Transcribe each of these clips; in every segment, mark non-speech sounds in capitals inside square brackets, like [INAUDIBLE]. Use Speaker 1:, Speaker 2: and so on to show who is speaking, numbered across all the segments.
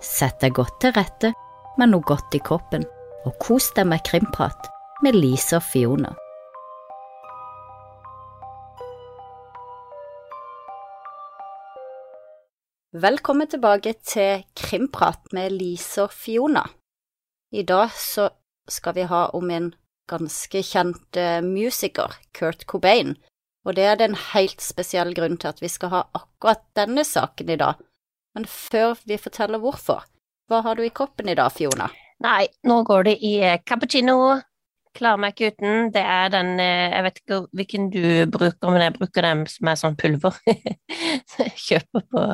Speaker 1: Sett deg godt til rette med noe godt i kroppen, og kos deg med krimprat med Lise og Fiona. Velkommen tilbake til Krimprat med Lise og Fiona. I dag så skal vi ha om en ganske kjent eh, musiker, Kurt Cobain, og det er det en helt spesiell grunn til at vi skal ha akkurat denne saken i dag. Men før vi forteller hvorfor, hva har du i kroppen i dag, Fiona?
Speaker 2: Nei, nå går det i eh, cappuccino. Klarer meg ikke uten. Det er den eh, Jeg vet ikke hvilken du bruker, men jeg bruker den som er sånn pulver. [LAUGHS] jeg kjøper på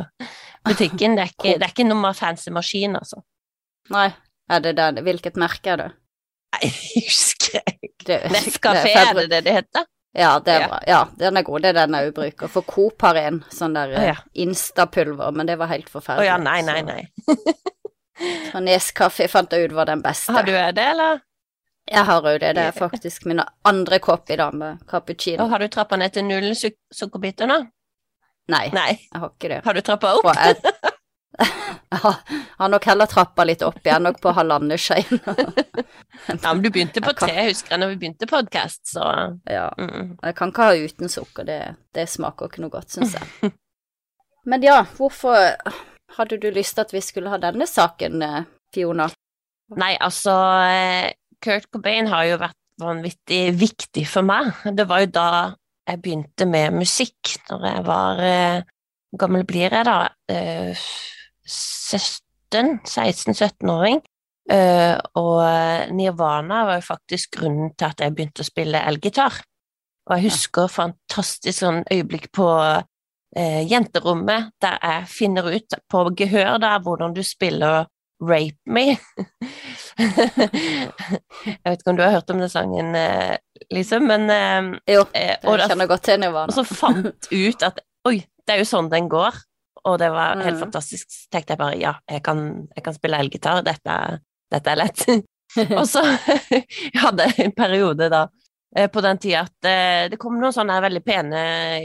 Speaker 2: butikken. Det er ikke, det er ikke noe fancy maskin, altså.
Speaker 1: Nei, er det den? Hvilket merke er det?
Speaker 2: Nei, [LAUGHS] jeg husker jeg ikke. Nescafé,
Speaker 1: er
Speaker 2: det det det heter?
Speaker 1: Ja, det er
Speaker 2: Ja.
Speaker 1: bra. Ja, den er god. Det er den jeg bruker. For Coop har en sånn der
Speaker 2: oh, ja.
Speaker 1: Insta-pulver, men det var helt
Speaker 2: Å
Speaker 1: forferdelig.
Speaker 2: ja, nei, nei, nei. [LAUGHS]
Speaker 1: Så Neskaffe fant jeg ut var den beste.
Speaker 2: Har du det, eller?
Speaker 1: Jeg har jo det. Det er faktisk min andre kopp i dag med cappuccino.
Speaker 2: Og har du trappa ned til null suk sukkerbiter nå?
Speaker 1: Nei,
Speaker 2: Nei.
Speaker 1: jeg har ikke det.
Speaker 2: Har du trappa opp?
Speaker 1: Og [LAUGHS] jeg, jeg har nok heller trappa litt opp igjen, nok på halvannen skje. [LAUGHS]
Speaker 2: Ja, men du begynte på te, husker jeg, når vi begynte podkast, så
Speaker 1: Ja,
Speaker 2: mm.
Speaker 1: jeg kan ikke ha uten sukker, det, det smaker ikke noe godt, syns jeg. Men ja, hvorfor hadde du lyst til at vi skulle ha denne saken, eh, Fiona?
Speaker 2: Nei, altså eh, Kurt Cobain har jo vært vanvittig viktig for meg. Det var jo da jeg begynte med musikk, når jeg var eh, Hvor gammel blir jeg da? Eh, 17? 16-17-åring. Eh, og Nirvana var jo faktisk grunnen til at jeg begynte å spille elgitar. Og jeg husker fantastisk sånn øyeblikk på eh, jenterommet der jeg finner ut på gehør da hvordan du spiller Rape Me. [LAUGHS] jeg vet ikke om du har hørt om den sangen, eh, liksom, men eh,
Speaker 1: Jo,
Speaker 2: eh,
Speaker 1: jeg kjenner godt til
Speaker 2: og så fant ut at oi, det er jo sånn den går. Og det var helt
Speaker 1: Mm.
Speaker 2: fantastisk. Så tenkte jeg bare ja, jeg kan, jeg kan spille elgitar, dette, dette er lett. [LAUGHS] og så [LAUGHS] jeg hadde jeg en periode da eh, på den tida at eh, det kom noen sånne veldig pene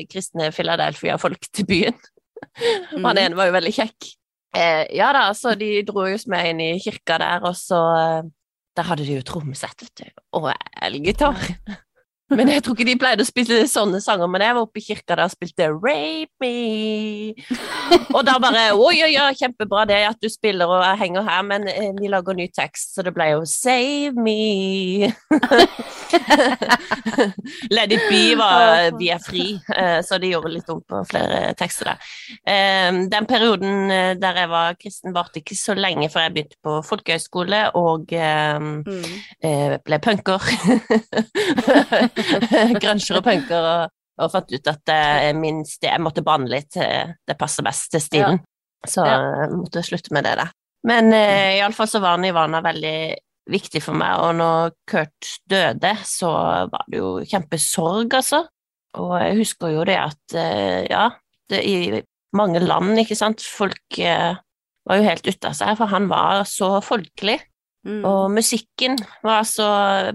Speaker 2: kristne Philadelphia-folk til byen. [LAUGHS] Og han
Speaker 1: Mhm.
Speaker 2: ene var jo veldig kjekk. Eh, ja da, så de dro jo med inn i kirka der, og så Der hadde de jo trommesett, vet du, og elgitar. Men jeg tror ikke de pleide å spille sånne sanger, men jeg var oppe i kirka der og spilte Rape Me. Og da bare Oi, oi, oi, kjempebra det at du spiller og jeg henger her, men eh, vi lager ny tekst, så det ble jo Save Me. [LAUGHS] Let it be var Vi er fri, eh, så de gjorde litt om på flere tekster der. Eh, Den perioden der jeg var kristen, varte ikke så lenge før jeg begynte på folkehøyskole og
Speaker 1: Mm.
Speaker 2: ble punker. [LAUGHS] [LAUGHS] Grønsjer og punker, og, og fant ut at eh, min sti- jeg måtte banne litt, eh, det passer best til stilen. Så
Speaker 1: Ja.
Speaker 2: jeg måtte slutte med det da. Men eh, iallfall så var Nirvana veldig viktig for meg, og når Kurt døde, så var det jo kjempesorg, altså. Og jeg husker jo det at, eh, ja, det, i mange land, ikke sant, folk eh, var jo helt ute av seg, for han var så folkelig.
Speaker 1: Mm.
Speaker 2: Og musikken var så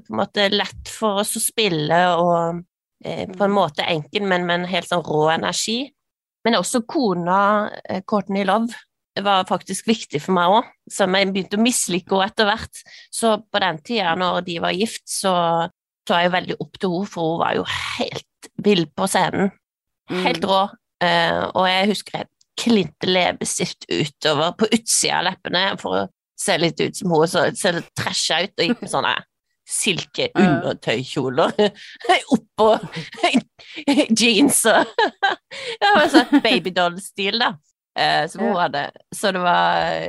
Speaker 2: på en måte lett for oss å spille, og eh, på en måte enkel, men med en helt sånn rå energi. Men også kona, eh, Courtney Love, var faktisk viktig for meg òg, som jeg begynte å mislike henne etter hvert. Så på den tida, når de var gift, så så jeg veldig opp til henne, for hun var jo helt vill på scenen. Helt
Speaker 1: Mm.
Speaker 2: rå. Eh, og jeg husker jeg klinte leppestift utover på utsida av leppene for å se litt ut som hun, så ser litt trasha ut, og gikk med sånne silke [LAUGHS] undertøykjoler [LAUGHS] oppå [LAUGHS] jeans og Det var sånn babydoll-stil, da, eh, som hun hadde. Så det var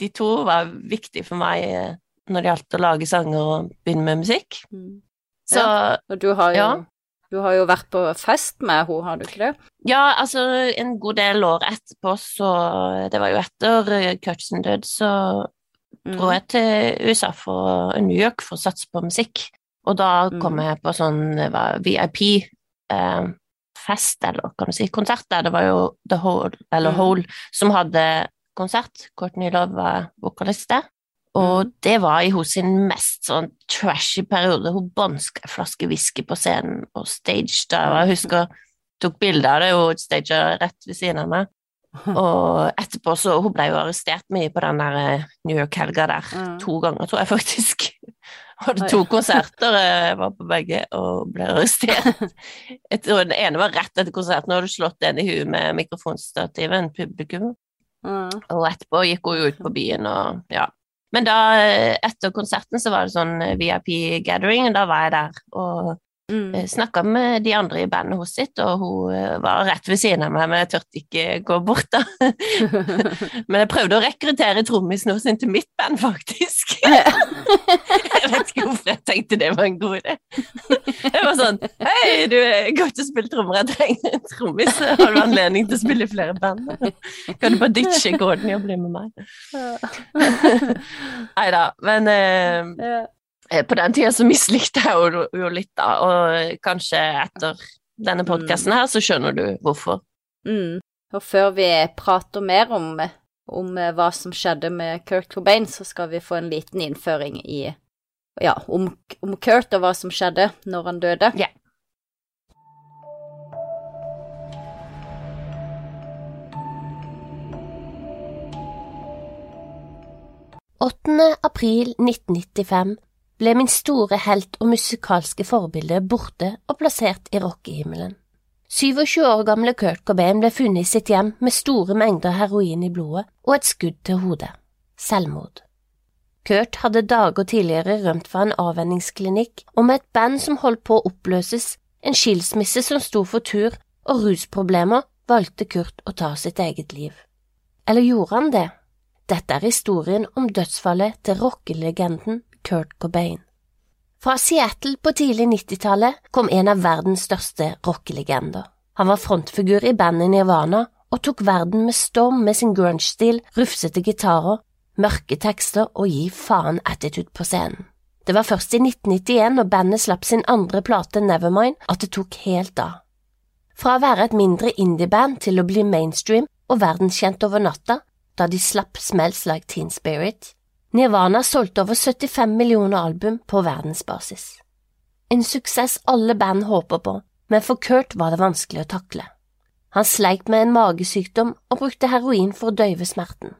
Speaker 2: De to var viktige for meg eh, når det gjaldt å lage sanger og begynne med musikk. Så ja.
Speaker 1: Og du har jo,
Speaker 2: Ja.
Speaker 1: du har jo vært på fest med henne, har du ikke det?
Speaker 2: Ja, altså en god del år etterpå, så Det var jo etter Cutchen død, så
Speaker 1: Mm.
Speaker 2: Dro jeg til USA for New York for å satse på musikk. Og da kom
Speaker 1: Mm.
Speaker 2: jeg på sånn VIP-fest, VIP eh, eller kan du si, konsert der. Det var jo The Hole, eller
Speaker 1: Mm.
Speaker 2: Hole, som hadde konsert. Courtney Love var vokalist der. Og
Speaker 1: Mm.
Speaker 2: det var i hos sin mest sånn trashy periode. Hun bånska en flaske whisky på scenen og stage da. Jeg husker tok bilde av det og staga rett ved siden av meg.
Speaker 3: Og etterpå så Hun ble jo arrestert mye på den der eh, New York-helga der.
Speaker 1: Mm.
Speaker 3: To ganger, tror jeg faktisk. [LAUGHS] Hadde to konserter, jeg var på begge og ble arrestert. [LAUGHS] Jeg tror den ene var rett etter konserten, og hadde slått en i huet med mikrofonstativet, en publikum.
Speaker 1: Mm.
Speaker 3: Og etterpå gikk hun jo ut på byen og ja. Men da, eh, etter konserten, så var det sånn VIP-gathering, og da var jeg der. Og
Speaker 1: Mm.
Speaker 3: snakka med de andre i bandet hos sitt, og hun eh, var rett ved siden av meg, men jeg turte ikke gå bort, da. [LAUGHS] Men jeg prøvde å rekruttere trommisen hennes inn til mitt band, faktisk. [LAUGHS] Jeg vet ikke hvorfor jeg tenkte det var en god idé. Jeg var sånn Hei, du er godt til å spille trommer, jeg trenger en trommis. Har du anledning til å spille i flere band? Kan du bare ditche Gordon og bli med meg? Nei da, men eh. Eh, På den tida så mislikte jeg jo, jo litt, da, og kanskje etter denne podkasten her, så skjønner du hvorfor.
Speaker 1: Mm. Og før vi prater mer om, om eh, hva som skjedde med Kurt Cobain, så skal vi få en liten innføring i ja, om, om Kurt og hva som skjedde når han døde.
Speaker 3: Ja.
Speaker 2: april 1995 ble min store helt og musikalske forbilde borte og plassert i rockehimmelen. 27 år gamle Kurt Cobain ble funnet i sitt hjem med store mengder heroin i blodet og et skudd til hodet. Selvmord. Kurt hadde dager tidligere rømt fra en avvenningsklinikk, og med et band som holdt på å oppløses, en skilsmisse som sto for tur og rusproblemer, valgte Kurt å ta sitt eget liv. Eller gjorde han det? Dette er historien om dødsfallet til rockelegenden Kurt Cobain. Fra Seattle på tidlig 90-tallet kom en av verdens største rockelegender. Han var frontfigur i bandet Nirvana og tok verden med storm med sin grunge-stil, rufsete gitarer, mørke tekster og gi faen-attitude på scenen. Det var først i 1991, når bandet slapp sin andre plate Nevermind, at det tok helt av. Fra å være et mindre indieband til å bli mainstream og verdenskjent over natta, da de slapp Smells Like Teen Spirit, Nirvana solgte over 75 millioner album på verdensbasis. En suksess alle band håper på, men for Kurt var det vanskelig å takle. Han sleit med en magesykdom og brukte heroin for å døyve smerten.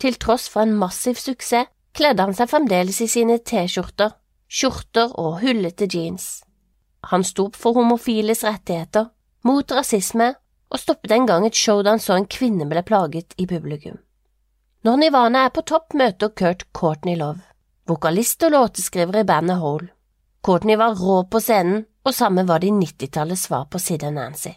Speaker 2: Til tross for en massiv suksess kledde han seg fremdeles i sine T-skjorter, skjorter og hullete jeans. Han sto opp for homofiles rettigheter, mot rasisme og stoppet en gang et show da han så en kvinne ble plaget i publikum. Når Nirvana er på topp, møter Kurt Courtney Love, vokalist og låteskriver i bandet Hole. Courtney var rå på scenen, og samme var det i 90-tallets svar på Sid og Nancy.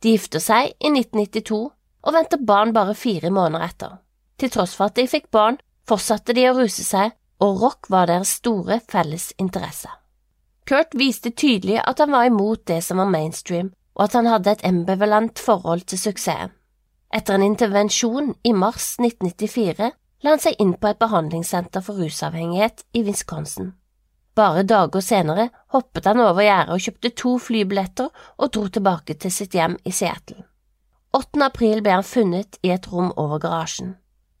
Speaker 2: De gifter seg i 1992 og venter barn bare fire måneder etter. Til tross for at de fikk barn, fortsatte de å ruse seg, og rock var deres store felles interesse. Kurt viste tydelig at han var imot det som var mainstream, og at han hadde et ambivalent forhold til suksessen. Etter en intervensjon i mars 1994 la han seg inn på et behandlingssenter for rusavhengighet i Wisconsin. Bare dager senere hoppet han over gjerdet og kjøpte to flybilletter og dro tilbake til sitt hjem i Seattle. 8. april ble han funnet i et rom over garasjen.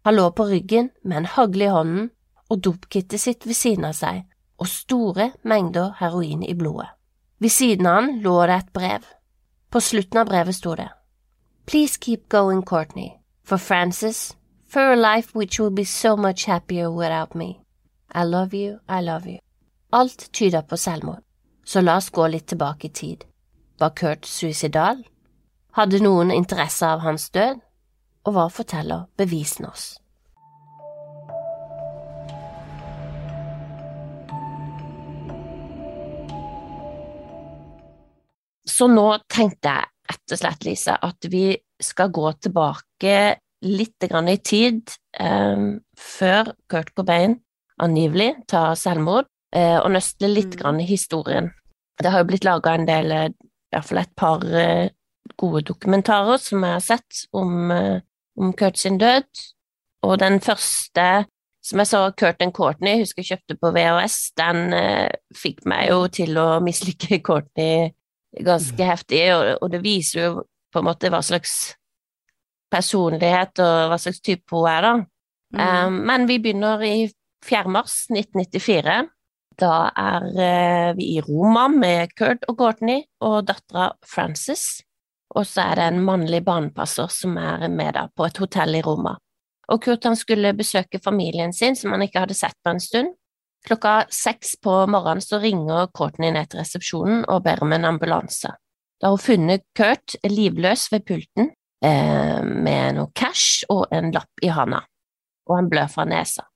Speaker 2: Han lå på ryggen med en hagle i hånden og dopkittet sitt ved siden av seg og store mengder heroin i blodet. Ved siden av han lå det et brev. På slutten av brevet sto det Please keep going, Courtney, for Francis, for a life which will be so much happier without me. I love you, I love you. Alt tyder på selvmord, så la oss gå litt tilbake i tid. Var Kurt suicidal? Hadde noen interesse av hans død? Og hva forteller bevisene oss?
Speaker 3: Så nå tenkte jeg rett og slett, Lise, at vi skal gå tilbake litt grann i tid eh, før Kurt Cobain angivelig tar selvmord, eh, og nøste litt
Speaker 1: Mm.
Speaker 3: grann i historien. Det har jo blitt laga en del, eh, i hvert fall et par eh, gode dokumentarer som jeg har sett om, eh, om Kurt sin død, og den første som jeg så Kurt and Courtney, husker jeg kjøpte på VHS, den fikk meg jo til å mislike Courtney ganske heftig, og, og det viser jo på en måte hva slags personlighet og hva slags type hun er, da.
Speaker 1: Mm.
Speaker 3: Um, men vi begynner i 4. mars 1994. Da er uh, vi i Roma med Kurt og Courtney og dattera Frances.
Speaker 2: og så er det en mannlig barnepasser som er med da på et hotell i Roma. Og Kurt han skulle besøke familien sin, som han ikke hadde sett på en stund. Klokka seks på morgenen så ringer Courtney ned til resepsjonen og ber om en ambulanse. Da har hun funnet Kurt livløs ved pulten eh, med noe cash og en lapp i handa, og han blør fra nesa.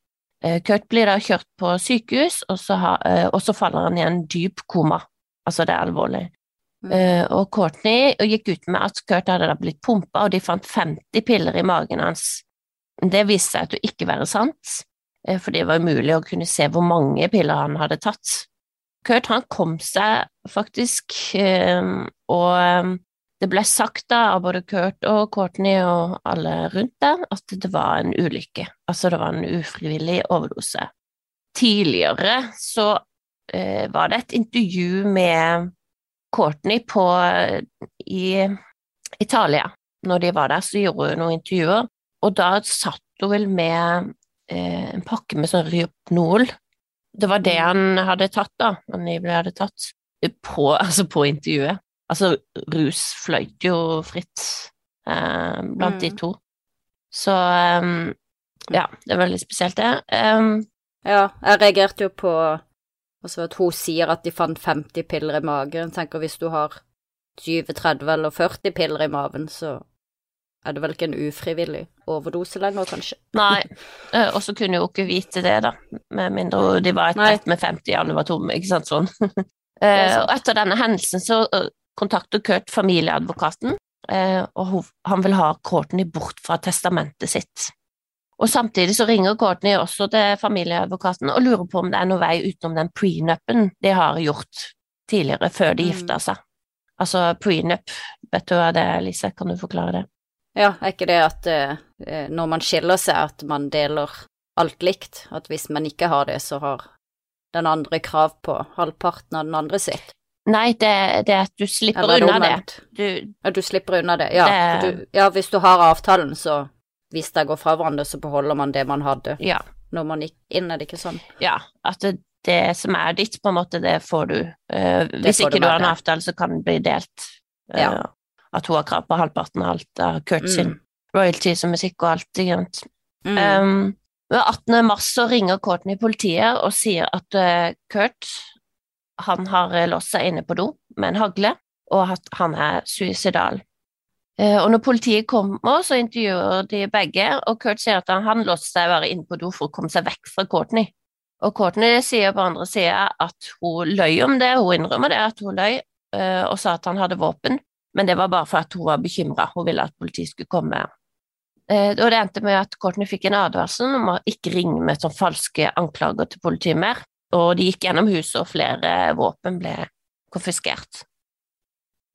Speaker 2: Eh, Kurt blir da kjørt på sykehus, og så, ha, eh, og så faller han i en dyp koma. Altså, det er alvorlig.
Speaker 1: Mm.
Speaker 2: Eh, og Courtney gikk ut med at Kurt hadde da blitt pumpa, og de fant 50 piller i magen hans. Det viste seg å ikke være sant, eh, for det var umulig å kunne se hvor mange piller han hadde tatt. Kurt han kom seg faktisk, eh, og eh, det ble sagt da av både Kurt og Courtney og alle rundt der at det var en ulykke, altså det var en ufrivillig overdose. Tidligere så eh, var det et intervju med Courtney på, i Italia. Når de var der, så gjorde hun noen intervjuer, og da satt hun vel med eh, en pakke med sånn Ryopnol. Det var det han hadde tatt, da, angivelig hadde tatt, på, [LAUGHS] altså på intervjuet. Altså, rus fløyt jo fritt eh, blant de
Speaker 1: Mm.
Speaker 2: to. Så um, ja, det er veldig spesielt, det. Um,
Speaker 1: Ja, jeg reagerte jo på altså at hun sier at de fant 50 piller i magen. Tenker hvis du har 20, 30 eller 40 piller i maven, så er det vel ikke en ufrivillig overdose lenger, kanskje.
Speaker 2: Nei, eh, og så kunne jo ikke vite det, da, med mindre de var et brett med 50, alle var tomme, ikke sant, sånn. [LAUGHS] Eh, og etter denne hendelsen så eh, kontakter Kurt familieadvokaten, og han vil ha Courtney bort fra testamentet sitt. Og samtidig så ringer Courtney også til familieadvokaten og lurer på om det er noen vei utenom den prenupen de har gjort tidligere, før de
Speaker 1: Mm.
Speaker 2: gifta seg. Altså prenup, vet du hva det er, Lise, kan du forklare det?
Speaker 1: Ja, er ikke det at eh, eh, når man skiller seg, at man deler alt likt? At hvis man ikke har det, så har den andre krav på halvparten av den andre sitt?
Speaker 2: Nei, det, det er at du slipper
Speaker 1: Eller er det
Speaker 2: unna det. Du,
Speaker 1: Ja, du slipper unna det. Ja,
Speaker 2: Det-
Speaker 1: du, ja, hvis du har avtalen, så hvis de går fra hverandre, så beholder man det man hadde
Speaker 2: ja,
Speaker 1: når man gikk inn, er det ikke sånn?
Speaker 2: ja, at det, det som er ditt, på en måte, det får du. Eh, hvis
Speaker 1: får
Speaker 2: ikke du har en avtale, så kan det bli delt. Uh,
Speaker 1: Ja.
Speaker 2: At hun har krav på halvparten av alt av Kurt sin
Speaker 1: Mm.
Speaker 2: royalties og musikk og alt. sant?
Speaker 1: Mm.
Speaker 2: Um, ved 18. mars så ringer Courtney politiet og sier at uh, Kurt han har eh, låst seg inne på do med en hagle, og at han er suicidal. Uh, og når politiet kommer, så intervjuer de begge, og Kurt sier at han, han låste seg bare inne på do for å komme seg vekk fra Courtney. Og Courtney sier på andre sida at hun løy om det, hun innrømmer det, at hun løy, uh, og sa at han hadde våpen, men det var bare for at hun var bekymra, hun ville at politiet skulle komme. Eh, Og det endte med at Courtney fikk en advarsel om å ikke ringe med sånn falske anklager til politiet mer, og de gikk gjennom huset, og flere våpen ble konfiskert.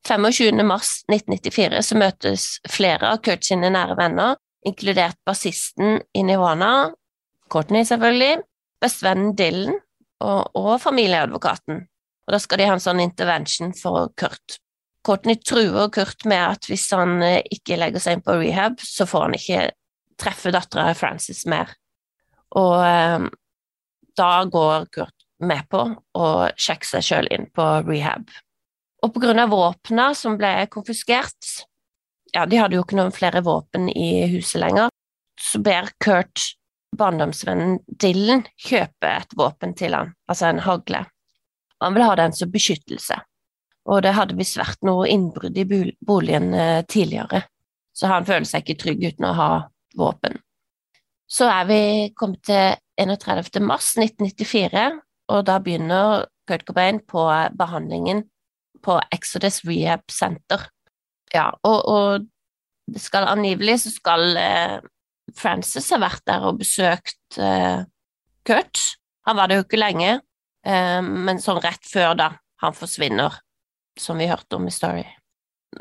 Speaker 2: 25. mars 1994 så møtes flere av Kurt sine nære venner, inkludert bassisten i Nirvana, Courtney selvfølgelig, bestevennen Dylan og, og familieadvokaten. Og da skal de ha en sånn intervention for Kurt. Courtney truer Kurt med at hvis han eh, ikke legger seg inn på rehab, så får han ikke treffe dattera Frances mer. Og eh, da går Kurt med på å sjekke seg sjøl inn på rehab. Og av våpna som ble konfiskert, ja, de hadde jo ikke noen flere våpen i huset lenger, så ber Kurt barndomsvennen Dylan kjøpe et våpen til han, altså en hagle. Han vil ha den som beskyttelse og det hadde visst vært noe innbrudd i boligen eh, tidligere, så han føler seg ikke trygg uten å ha våpen. Så er vi kommet til 31. mars 1994, og da begynner Kurt Cobain på behandlingen på Exodus Rehab Center. Ja, og, og det skal angivelig så skal eh, Frances ha vært der og besøkt eh, Kurt. Han var det jo ikke lenge, eh, men sånn rett før da han forsvinner som vi hørte om i Story.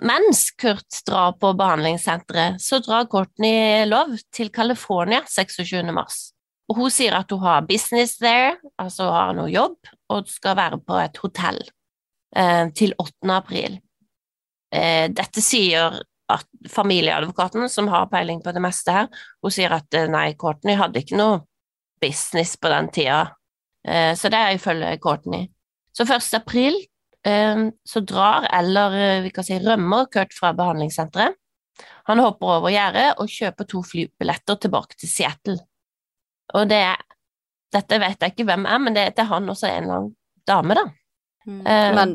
Speaker 2: Mens Kurt drar på behandlingssenteret, så drar Courtney Love til California 26. mars. Og hun sier at hun har business there, altså har noe jobb, og skal være på et hotell eh, til 8. april. Eh, dette sier at familieadvokaten, som har peiling på det meste her, hun sier at eh, nei, Courtney hadde ikke noe business på den tida. Eh, så det er ifølge Courtney. Så 1. april så drar, eller eh, vi kan si rømmer, Kurt fra behandlingssenteret. Han hopper over gjerdet og kjøper to flybilletter tilbake til Seattle. Og det Dette vet jeg ikke hvem er, men det, er er han også en eller annen dame, da.
Speaker 1: Mm.
Speaker 2: Uh,
Speaker 1: Men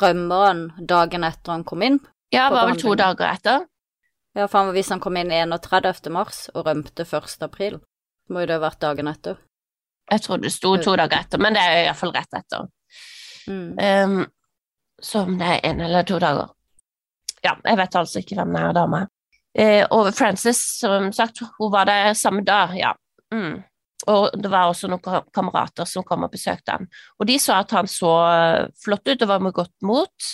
Speaker 1: rømmer han dagen etter han kom inn?
Speaker 2: Ja, var vel to dager etter.
Speaker 1: Ja, for hvis han kom inn 31. mars og rømte 1. april, må jo det ha vært dagen etter.
Speaker 2: Jeg tror det sto to dager etter, men det er iallfall rett etter.
Speaker 1: Mm.
Speaker 2: Um, så om det er en eller to dager. Ja, jeg vet altså ikke hvem denne dama er. Eh, og Frances, som sagt, hun var der samme dag, ja. Mm. Og det var også noen kamerater som kom og besøkte han. Og de sa at han så flott ut og var med godt mot.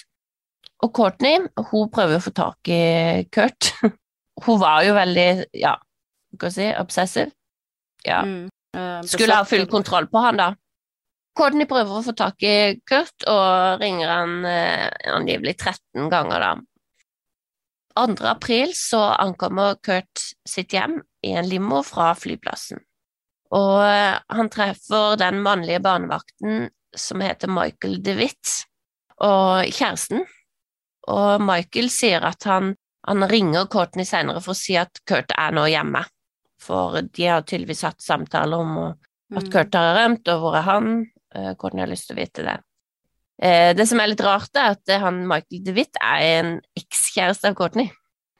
Speaker 2: Og Courtney, hun prøver å få tak i Kurt. [LAUGHS] hun var jo veldig, ja, hva skal jeg si, obsessive. Ja.
Speaker 1: Mm. Eh,
Speaker 2: Skulle ha full kontroll på han, da. Courtney prøver å få tak i Kurt, og ringer han eh, angivelig 13 ganger, da. 2. april så ankommer Kurt sitt hjem i en limo fra flyplassen. Og eh, han treffer den mannlige barnevakten som heter Michael DeWitt, og kjæresten. Og Michael sier at han, han ringer Courtney senere for å si at Kurt er nå hjemme. For de har tydeligvis hatt samtaler om at
Speaker 1: Mm.
Speaker 2: Kurt har rømt, og hvor er han? Eh, jeg har lyst til å vite det. Eh, Det som er litt rart, er at eh, han Michael DeWitt er en ekskjæreste av Courtney.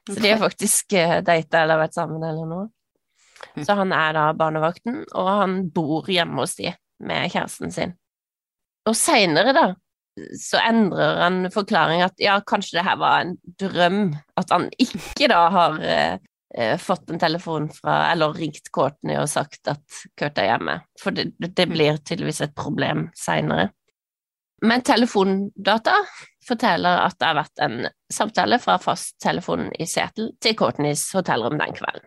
Speaker 2: Så de har faktisk data eller vært sammen eller noe.
Speaker 1: Mm.
Speaker 2: Så han er da barnevakten, og han bor hjemme hos de med kjæresten sin. Og seinere, da, så endrer han forklaring at ja, kanskje det her var en drøm, at han ikke da har eh, fått en telefon fra, eller ringt Courtney og sagt at Kurt er hjemme, for det, det blir tydeligvis et problem seinere. Men telefondata forteller at det har vært en samtale fra fasttelefonen i Seattle til Courtneys hotellrom den kvelden.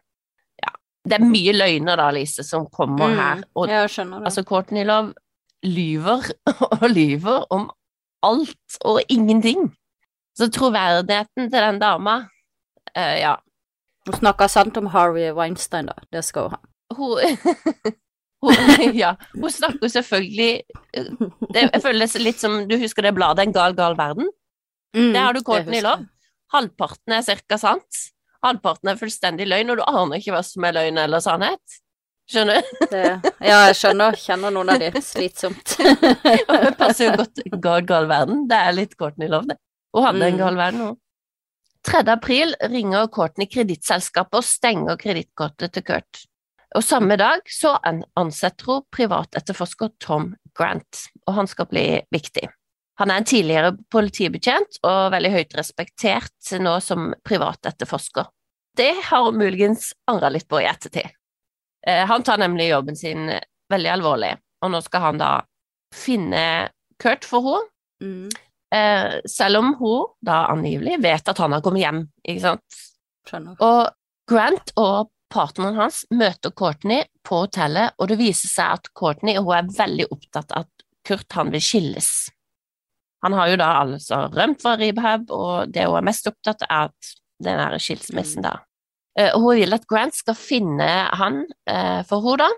Speaker 2: Ja. Det er mye løgner da, Lise, som kommer
Speaker 1: Mm.
Speaker 2: her, og
Speaker 1: jeg skjønner det.
Speaker 2: Altså, Courtney Love lyver [LAUGHS] og lyver om alt og ingenting. Så troverdigheten til den dama uh, Ja,
Speaker 1: Hun snakker sant om Harvey Weinstein, da. Det skal hun ha.
Speaker 2: hun, [LAUGHS] hun Ja, hun snakker selvfølgelig eh, det, Jeg er litt som Du husker det bladet En gal, gal verden?
Speaker 1: Mm,
Speaker 2: Der har du Courtney
Speaker 1: lov.
Speaker 2: Love. Halvparten er cirka sant. Halvparten er fullstendig løgn, og du aner ikke hva som er løgn eller sannhet. Skjønner du?
Speaker 1: Ja, jeg skjønner. Kjenner noen av de. Slitsomt. [LAUGHS]
Speaker 2: Det passer jo godt gal, gal verden. Det er litt Courtney Love, det. Hun hadde en
Speaker 1: Mm.
Speaker 2: gal verden, hun. 3. april ringer Courtney kredittselskapet og stenger kredittkortet til Kurt. Og samme dag så an- ansetter hun privatetterforsker Tom Grant, og han skal bli viktig. Han er en tidligere politibetjent og veldig høyt respektert nå som privatetterforsker. Det har hun muligens angra litt på i ettertid. Eh, Han tar nemlig jobben sin veldig alvorlig, og nå skal han da finne Kurt for henne,
Speaker 1: Mm,
Speaker 2: eh, selv om hun da angivelig vet at han har kommet hjem, ikke sant.
Speaker 1: skjønner.
Speaker 2: Og Grant og partneren hans møter Courtney på hotellet, og det viser seg at Courtney hun er veldig opptatt av at Kurt han vil skilles. Han har jo da altså rømt fra rehab, og det hun er mest opptatt av, er at den der skilsmissen da. Eh, hun vil at Grant skal finne han eh, for henne da,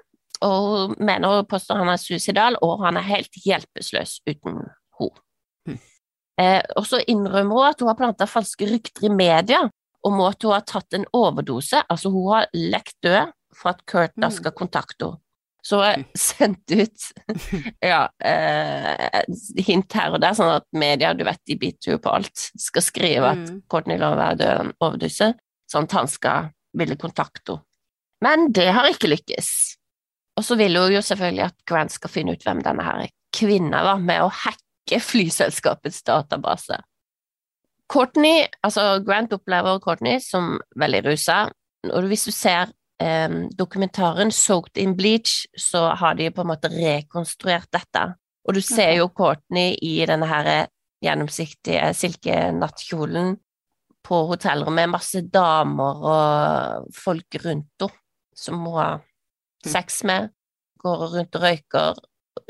Speaker 2: og hun mener og påstår han er suicidal, og han er helt hjelpeløs uten. Eh, og så innrømmer hun at hun har plantet falske rykter i media om at hun har tatt en overdose, altså hun har lekt død for at Kurt da
Speaker 1: Mhm.
Speaker 2: skal kontakte henne. Så hun [LAUGHS] har sendt ut ja, eh, hint her og der, sånn at media, du vet, de biter jo på alt, skal skrive at
Speaker 1: Mm.
Speaker 2: Courtney Love er død av en overdose, sånn at han skal ville kontakte henne. Men det har ikke lykkes. Og så vil hun jo selvfølgelig at Grant skal finne ut hvem denne her kvinna var, med å hacke flyselskapets database. Courtney, altså Grant opplever Courtney som veldig rusa, og hvis du ser eh, dokumentaren Soaked in Bleach, så har de på en måte rekonstruert dette. Og du ser jo Courtney i denne her gjennomsiktige silkenattkjolen på hotellrommet. Med masse damer og folk rundt henne som hun har sex med, går rundt og røyker,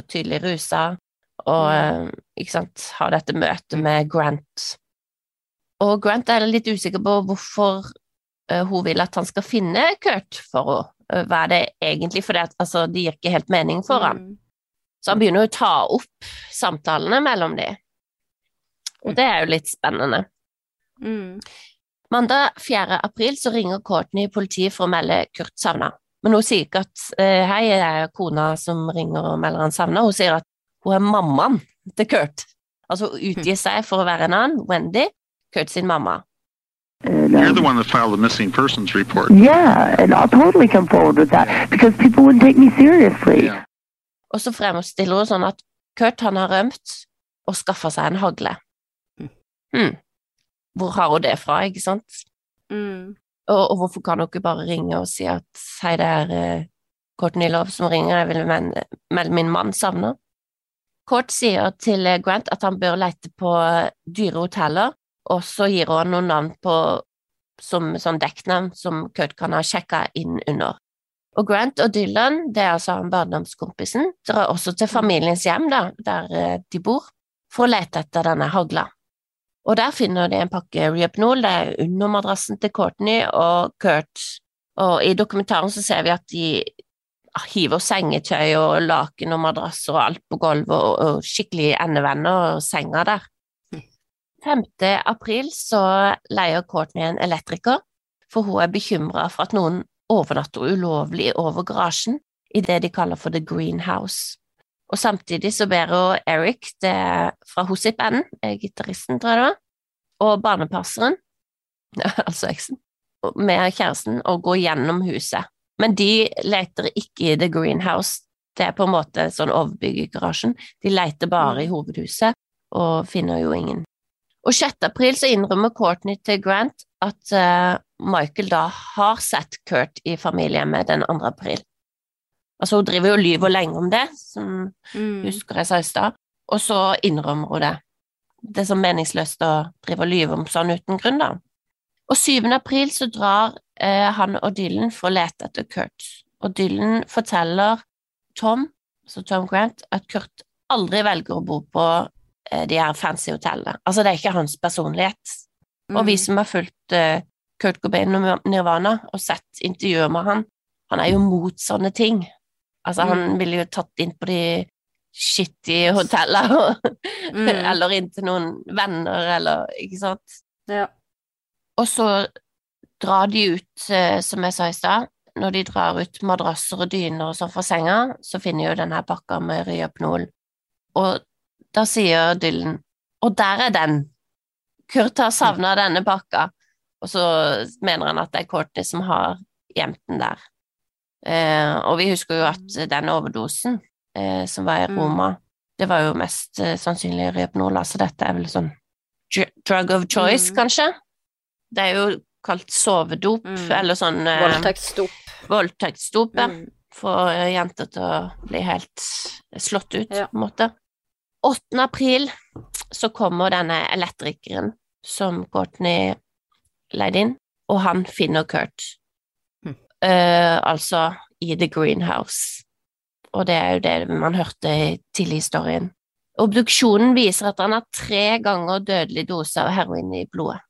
Speaker 2: tydelig rusa, og eh, ikke sant, har dette møtet med Grant. Og Grant er litt usikker på hvorfor eh, hun vil at han skal finne Kurt for henne. Hva er det egentlig? For det, altså, det gir ikke helt mening for ham.
Speaker 1: Mm.
Speaker 2: Så han begynner å ta opp samtalene mellom de. Og det er jo litt spennende.
Speaker 1: Mm.
Speaker 2: Mandag 4. april så ringer Courtney politiet for å melde Kurt savna. Men hun sier ikke at eh, hei, det er kona som ringer og melder han savna, hun sier at hun er mammaen til Kurt. Altså hun utgir seg for å være en annen, Wendy, Kurt sin mamma.
Speaker 4: And,
Speaker 5: You're
Speaker 4: um,
Speaker 5: the one that filed the missing persons report.
Speaker 4: yeah, and I'll totally come forward with that because people wouldn't take me seriously.
Speaker 5: Yeah.
Speaker 2: Og så fremstiller hun sånn at Kurt han har rømt og skaffa seg en hagle. Hmm. Hvor har hun det fra, ikke sant?
Speaker 1: Mm.
Speaker 2: Og, og hvorfor kan hun ikke bare ringe og si at hei, det er uh, Courtney Love som ringer, jeg vil men- melde min mann savna? Court sier til eh, Grant at han bør lete på eh, dyre hoteller, og så gir hun noen navn på som sånn dekknavn som Kurt kan ha sjekka inn under. Og Grant og Dylan, det er altså han barndomskompisen, drar også til familiens hjem, da, der eh, de bor, for å lete etter denne hagla. Og der finner de en pakke Reopnol, det er under madrassen til Courtney og Kurt. Og i dokumentaren så ser vi at de hiver sengetøy og laken og madrasser og alt på gulvet, og, og skikkelig endevenner og senga der. 5. april så leier Courtney en elektriker, for hun er bekymra for at noen overnatter ulovlig over garasjen i det de kaller for The Greenhouse. Og samtidig så ber hun Eric, det fra hos sitt eh, gitaristen, tror jeg det var, og barnepasseren, [LAUGHS] altså eksen, med kjæresten, å gå gjennom huset. Men de leter ikke i The Greenhouse, det er på en måte sånn overbygg i garasjen. De leter bare i hovedhuset, og finner jo ingen. Og 6. april så innrømmer Courtney til Grant at uh, Michael da har sett Kurt i familiehjemmet den 2. april. Altså, hun driver jo og lyver lenge om det, som
Speaker 1: Mm.
Speaker 2: husker jeg sa i stad, og så innrømmer hun det. Det er så meningsløst å drive og lyve om sånn uten grunn, da. Og 7. april så drar eh, han og Dylan for å lete etter Kurt, og Dylan forteller Tom, altså Tom Grant, at Kurt aldri velger å bo på eh, de her fancy hotellene. Altså, det er ikke hans personlighet. Og vi
Speaker 1: Mm.
Speaker 2: som har fulgt eh, Kurt Cobain og Nirvana og sett intervjuer med han, han er jo mot sånne ting. Altså, han
Speaker 1: Mm.
Speaker 2: ville jo tatt inn på de shitty hotellene,
Speaker 1: Mm. [LAUGHS]
Speaker 2: eller inn til noen venner, eller ikke sant.
Speaker 1: Ja.
Speaker 2: Og så drar de ut, eh, som jeg sa i stad, når de drar ut madrasser og dyner og sånn fra senga, så finner jo denne pakka med Ryapnol. Og da sier Dylan Og der er den! Kurt har savna denne pakka. Og så mener han at det er Courtney som har gjemt den der. Eh, og vi husker jo at den overdosen eh, som var i
Speaker 1: Mm.
Speaker 2: Roma, det var jo mest eh, sannsynlig Ryapnol, altså dette er vel sånn dr- drug of choice,
Speaker 1: Mm.
Speaker 2: kanskje? Det er jo kalt sovedop,
Speaker 1: Mm.
Speaker 2: eller sånn eh,
Speaker 1: Voldtektsdop.
Speaker 2: voldtektsdop, ja.
Speaker 1: Mm.
Speaker 2: For eh, jenter til å bli helt slått ut,
Speaker 1: Ja.
Speaker 2: på en måte. 8. april så kommer denne elektrikeren som Courtney leide inn, og han finner Kurt.
Speaker 1: Mm.
Speaker 2: Uh, altså i The Greenhouse. Og det er jo det man hørte i tidlig i historien. Obduksjonen viser at han har tre ganger dødelig dose av heroin i blodet.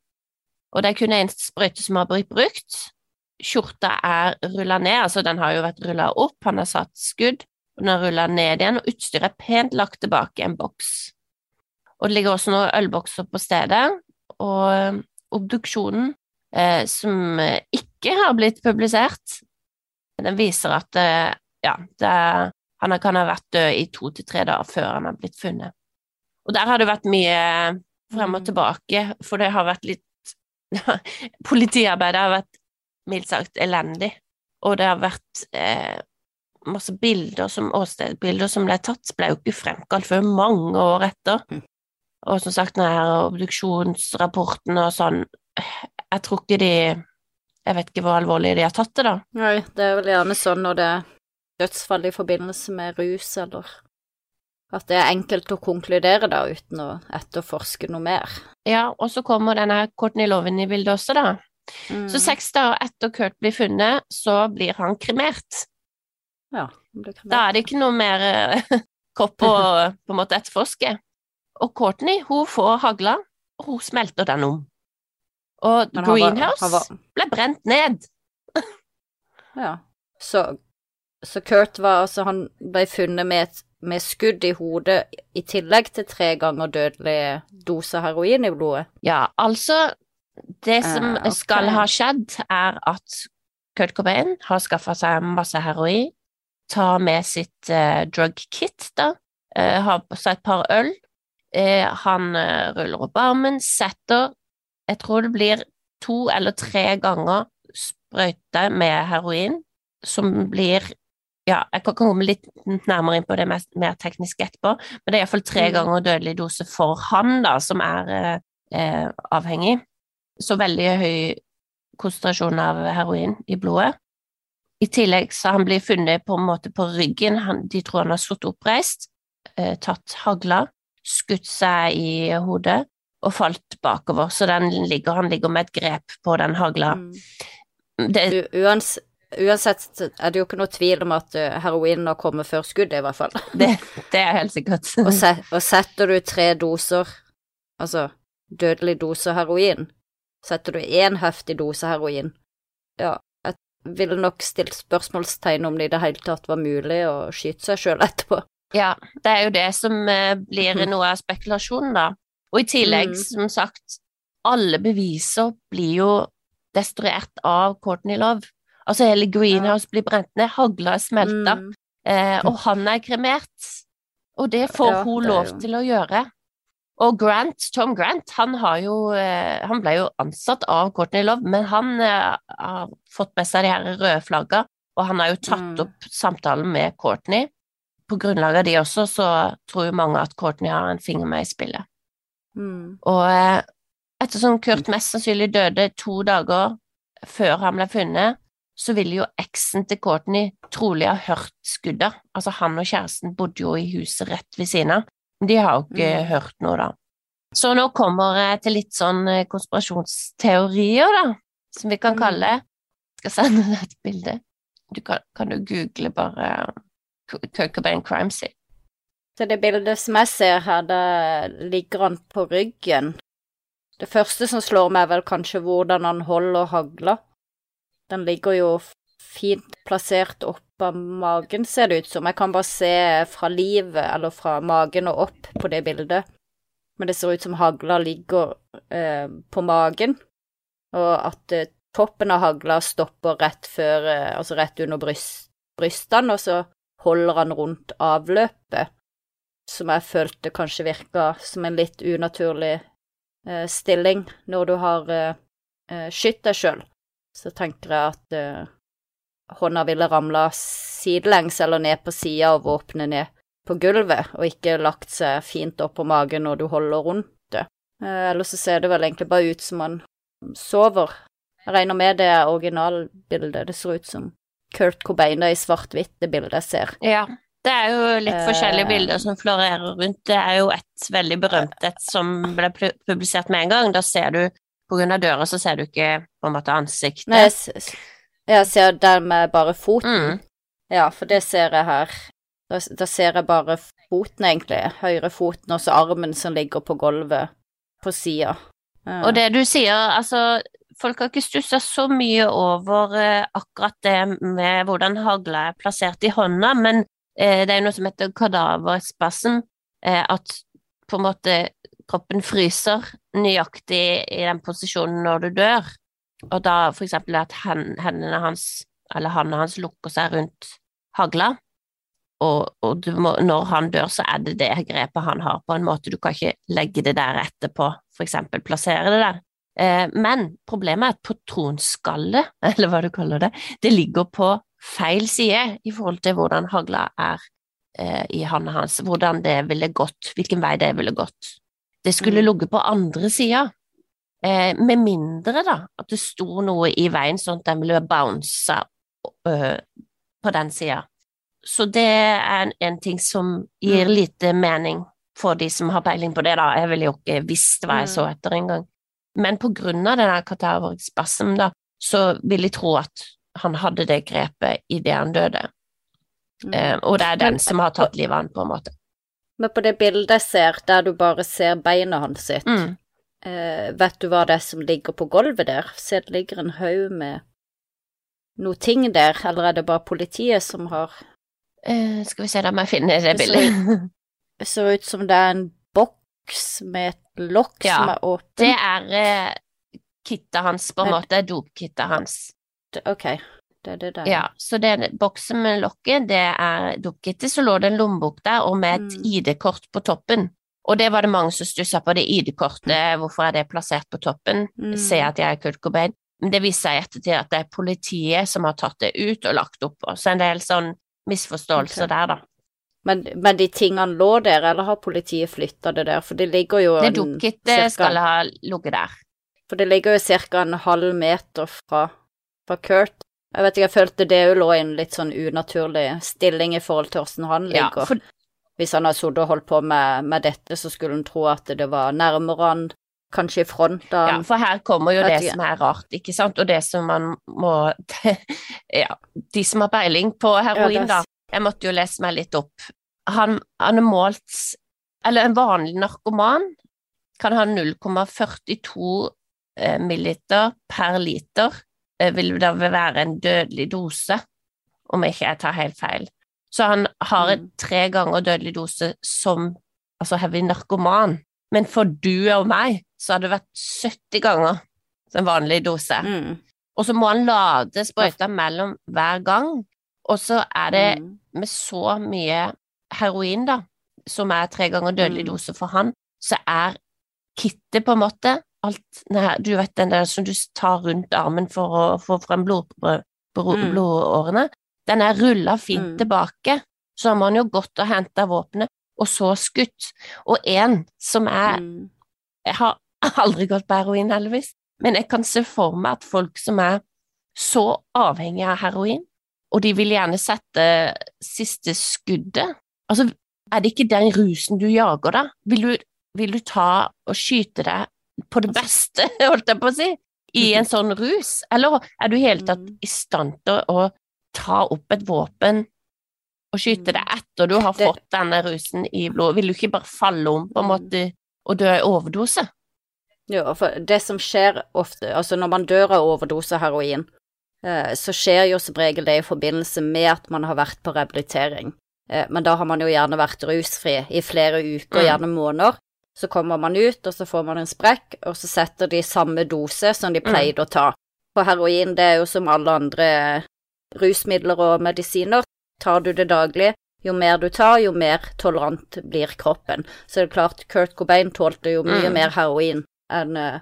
Speaker 2: Og det er kun én sprøyte som har blitt brukt. Skjorta er rulla ned, altså den har jo vært rulla opp, han har satt skudd, og den er rulla ned igjen, og utstyret er pent lagt tilbake i en boks. Og det ligger også noen ølbokser på stedet, og obduksjonen, eh, som ikke har blitt publisert, den viser at eh, ja, det, han kan ha vært død i to til tre dager før han har blitt funnet. Og der har det vært mye frem og
Speaker 1: Mm.
Speaker 2: tilbake, for det har vært litt [LAUGHS] Politiarbeidet har vært mildt sagt elendig, og det har vært eh, masse bilder som åstedsbilder som ble tatt, ble jo ikke fremkalt før mange år etter.
Speaker 1: Mm.
Speaker 2: Og som sagt, denne her obduksjonsrapporten og sånn, jeg tror ikke de Jeg vet ikke hvor alvorlig de har tatt det, da.
Speaker 1: Nei, det er vel gjerne sånn når det er dødsfall i forbindelse med rus, eller at det er enkelt å konkludere da, uten å etterforske noe mer.
Speaker 2: Ja, og så kommer denne Courtney Loven i bildet også, da.
Speaker 1: Mm.
Speaker 2: Så seks dager etter Kurt blir funnet, så blir han kremert.
Speaker 1: Ja, han blir kremert.
Speaker 2: Da er det ikke noe mer [LAUGHS] kropp kopp å [LAUGHS] på en måte etterforske. Og Courtney, hun får hagla, og hun smelter den om. Og
Speaker 1: Greenhouse han var- han var-
Speaker 2: ble brent ned.
Speaker 1: Ja. Så, så Kurt var altså Han ble funnet med et med skudd i hodet i tillegg til tre ganger dødelig dose heroin i blodet?
Speaker 2: Ja, altså Det som
Speaker 1: uh, okay.
Speaker 2: skal ha skjedd, er at Kurt Cobain har skaffa seg masse heroin, tar med sitt uh, drug kit, da, uh, har på seg et par øl. Eh, han eh, ruller opp armen, setter Jeg tror det blir to eller tre ganger sprøyte med heroin, som blir ja, jeg kan komme litt nærmere inn på det mer, mer tekniske etterpå, men det er iallfall tre
Speaker 1: Mm.
Speaker 2: ganger dødelig dose for han, da, som er eh, avhengig. Så veldig høy konsentrasjon av heroin i blodet. I tillegg så han blir funnet på en måte på ryggen, han, de tror han har sittet oppreist, eh, tatt hagla, skutt seg i hodet og falt bakover, så den ligger, han ligger med et grep på den hagla.
Speaker 1: Mm.
Speaker 2: Det,
Speaker 1: uans uansett er det jo ikke noe tvil om at heroin heroinen har kommet før skuddet, i hvert fall. [LAUGHS]
Speaker 2: det, det er helt sikkert. [LAUGHS]
Speaker 1: og, se og setter du tre doser, altså dødelig dose heroin, setter du én heftig dose heroin, ja, jeg ville nok stilt spørsmålstegn om det i det hele tatt var mulig å skyte seg sjøl etterpå.
Speaker 2: Ja, det er jo det som eh, blir noe av spekulasjonen, da. Og i tillegg,
Speaker 1: Mm.
Speaker 2: som sagt, alle beviser blir jo destruert av Courtney Love. Altså, hele greenhouse blir brent ned, hagla er smelta,
Speaker 1: Mm.
Speaker 2: eh, og han er kremert. Og det får
Speaker 1: Ja,
Speaker 2: hun
Speaker 1: det
Speaker 2: lov til å gjøre. Og Grant, Tom Grant, han har jo eh, Han ble jo ansatt av Courtney Love, men han eh, har fått med seg de her røde flagga, og han har jo tatt
Speaker 1: Mm.
Speaker 2: opp samtalen med Courtney. På grunnlag av de også, så tror jo mange at Courtney har en finger med i spillet.
Speaker 1: Mm.
Speaker 2: Og eh, ettersom Kurt mest sannsynlig døde to dager før han ble funnet, så ville jo eksen til Courtney trolig ha hørt skuddet. Altså, han og kjæresten bodde jo i huset rett ved siden av, de har jo ikke
Speaker 1: Mm.
Speaker 2: hørt noe, da. Så nå kommer jeg til litt sånn eh, konspirasjonsteorier, da, som vi kan
Speaker 1: Mm.
Speaker 2: kalle Skal sende deg et bilde. Du kan, kan du google bare Kurt Cobain crime scene.
Speaker 1: Så det bildet som jeg ser her, det ligger han på ryggen. Det første som slår meg, er vel kanskje hvordan han holder hagla. Den ligger jo fint plassert oppå magen, ser det ut som. Jeg kan bare se fra livet, eller fra magen og opp på det bildet. Men det ser ut som hagla ligger eh, på magen, og at eh, toppen av hagla stopper rett før, eh, altså rett under bryst, brystene, og så holder han rundt avløpet som jeg følte kanskje virka som en litt unaturlig eh, stilling når du har eh, eh, skutt deg sjøl. Så tenker jeg at eh, hånda ville ramla sidelengs eller ned på sida og våpenet ned på gulvet, og ikke lagt seg fint opp på magen når du holder rundt det. Eh, ellers så ser det vel egentlig bare ut som han sover. Jeg regner med det er originalbildet. Det ser ut som Kurt Cobain i svart-hvitt, det bildet jeg ser.
Speaker 2: Ja, det er jo litt
Speaker 1: Eh.
Speaker 2: forskjellige bilder som florerer rundt. Det er jo et veldig berømt et som ble publisert med en gang. Da ser du, på grunn av døra, så ser du ikke på en måte ansiktet.
Speaker 1: Nei, jeg, jeg ser dermed bare foten.
Speaker 2: Mm.
Speaker 1: Ja, for det ser jeg her. Da, da ser jeg bare foten, egentlig. Høyre foten, og så armen som ligger på gulvet på sida.
Speaker 2: Og det du sier, altså Folk har ikke stussa så mye over eh, akkurat det med hvordan hagla er plassert i hånda, men eh, det er jo noe som heter kadaverspasm, eh, at på en måte kroppen fryser nøyaktig i den posisjonen når du dør, og da for eksempel at hendene hans, eller hånda hans, lukker seg rundt hagla, og, og må, når han dør, så er det det grepet han har på en måte, du kan ikke legge det der etterpå, for eksempel plassere det der. Eh, men problemet er at patronskallet, [LAUGHS] eller hva du kaller det, det ligger på feil side i forhold til hvordan hagla er eh, i hånda hans, hvordan det ville gått, hvilken vei det ville gått. Det skulle
Speaker 1: Mm.
Speaker 2: ligget på andre sida, eh, med mindre da, at det sto noe i veien sånn at den ville bounce øh, på den sida. Så det er en, en ting som gir
Speaker 1: Mm.
Speaker 2: lite mening for de som har peiling på det, da. Jeg ville jo ikke visst hva jeg
Speaker 1: Mm.
Speaker 2: så etter engang. Men på grunn av denne kataverspasm, da, så vil jeg tro at han hadde det grepet idet han døde.
Speaker 1: Mm.
Speaker 2: Eh, og det er den
Speaker 1: Men-
Speaker 2: som har tatt livet av han, på en måte.
Speaker 1: Men på det bildet jeg ser, der du bare ser beina hans sitt,
Speaker 2: Mm.
Speaker 1: eh, vet du hva det er som ligger på gulvet der? Se, det ligger en haug med noe ting der, eller er det bare politiet som har
Speaker 2: Eh, skal vi se, da må jeg finne det
Speaker 1: Det
Speaker 2: bildet. [LAUGHS]
Speaker 1: Det ser ut som det er en boks med et lokk
Speaker 2: Ja,
Speaker 1: som er åpent.
Speaker 2: Det er eh, kittet hans, på en måte. Dopkittet hans.
Speaker 1: Ok, det er det der.
Speaker 2: Ja, så den boksen med lokket, det er dopkittet. Så lå det en lommebok der, og med et
Speaker 1: Mm.
Speaker 2: ID-kort på toppen. Og det var det mange som stussa på, det ID-kortet, hvorfor er det plassert på toppen?
Speaker 1: Mm.
Speaker 2: Se at jeg er Kurt Cobain. Men det viser seg i ettertid at det er politiet som har tatt det ut og lagt oppå. Så en del sånn misforståelser
Speaker 1: okay.
Speaker 2: der, da.
Speaker 1: Men, men de tingene lå der, eller har politiet flytta det der? For det ligger jo
Speaker 2: Det dukket
Speaker 1: cirka-
Speaker 2: skal ha ligget der.
Speaker 1: For det ligger jo ca. en halv meter fra, fra Kurt. Jeg vet ikke, jeg følte det jo lå i en litt sånn unaturlig stilling i forhold til hvordan han
Speaker 2: Ja, for
Speaker 1: Hvis han har sittet og holdt på med, med dette, så skulle en tro at det var nærmere han, kanskje i front av
Speaker 2: Ja, for her kommer jo det som er rart, ikke sant, og det som man må [LAUGHS] Ja, de som har peiling på heroin,
Speaker 1: Ja,
Speaker 2: da. Jeg måtte jo lese meg litt opp. Han, han er målt Eller en vanlig narkoman kan ha 0,42 eh, milliliter per liter. Eh, Vil det være en dødelig dose, om ikke jeg tar helt feil. Så han har en
Speaker 1: Mm.
Speaker 2: tre ganger dødelig dose som altså heavy narkoman. Men for du og meg så har det vært 70 ganger som vanlig dose.
Speaker 1: Mm.
Speaker 2: Og så må han lade sprøyta mellom hver gang. Og så er det
Speaker 1: Mm.
Speaker 2: med så mye heroin, da, som er tre ganger dødelig
Speaker 1: Mm.
Speaker 2: dose for han, så er kittet på en måte alt nei, Du vet den der som du tar rundt armen for å få frem blod,
Speaker 1: Mm.
Speaker 2: blodårene, den er rulla fint
Speaker 1: Mm.
Speaker 2: tilbake. Så har man jo gått og henta våpenet, og så skutt. Og en som er
Speaker 1: Mm.
Speaker 2: Jeg har [LAUGHS] aldri gått på heroin, heldigvis, men jeg kan se for meg at folk som er så avhengige av heroin, og de vil gjerne sette siste skuddet Altså, er det ikke den rusen du jager, da? Vil du, vil du ta og skyte deg på det beste, [LAUGHS] holdt jeg på å si, i en sånn rus? Eller er du i hele tatt
Speaker 1: Mm.
Speaker 2: i stand til å ta opp et våpen og skyte det etter du har fått denne rusen i blodet? Vil du ikke bare falle om, på en
Speaker 1: Mm.
Speaker 2: måte, og dø i overdose?
Speaker 1: Ja, for det som skjer ofte, altså når man dør av overdose heroin, eh, så skjer jo som regel det i forbindelse med at man har vært på rehabilitering. Eh, Men da har man jo gjerne vært rusfri i flere uker,
Speaker 2: Mm.
Speaker 1: gjerne måneder. Så kommer man ut, og så får man en sprekk, og så setter de samme dose som de
Speaker 2: Mm.
Speaker 1: pleide å ta. For heroin, det er jo som alle andre rusmidler og medisiner. Tar du det daglig, jo mer du tar, jo mer tolerant blir kroppen. Så det er klart, Kurt Cobain tålte jo mye
Speaker 2: Mm.
Speaker 1: mer heroin enn eh,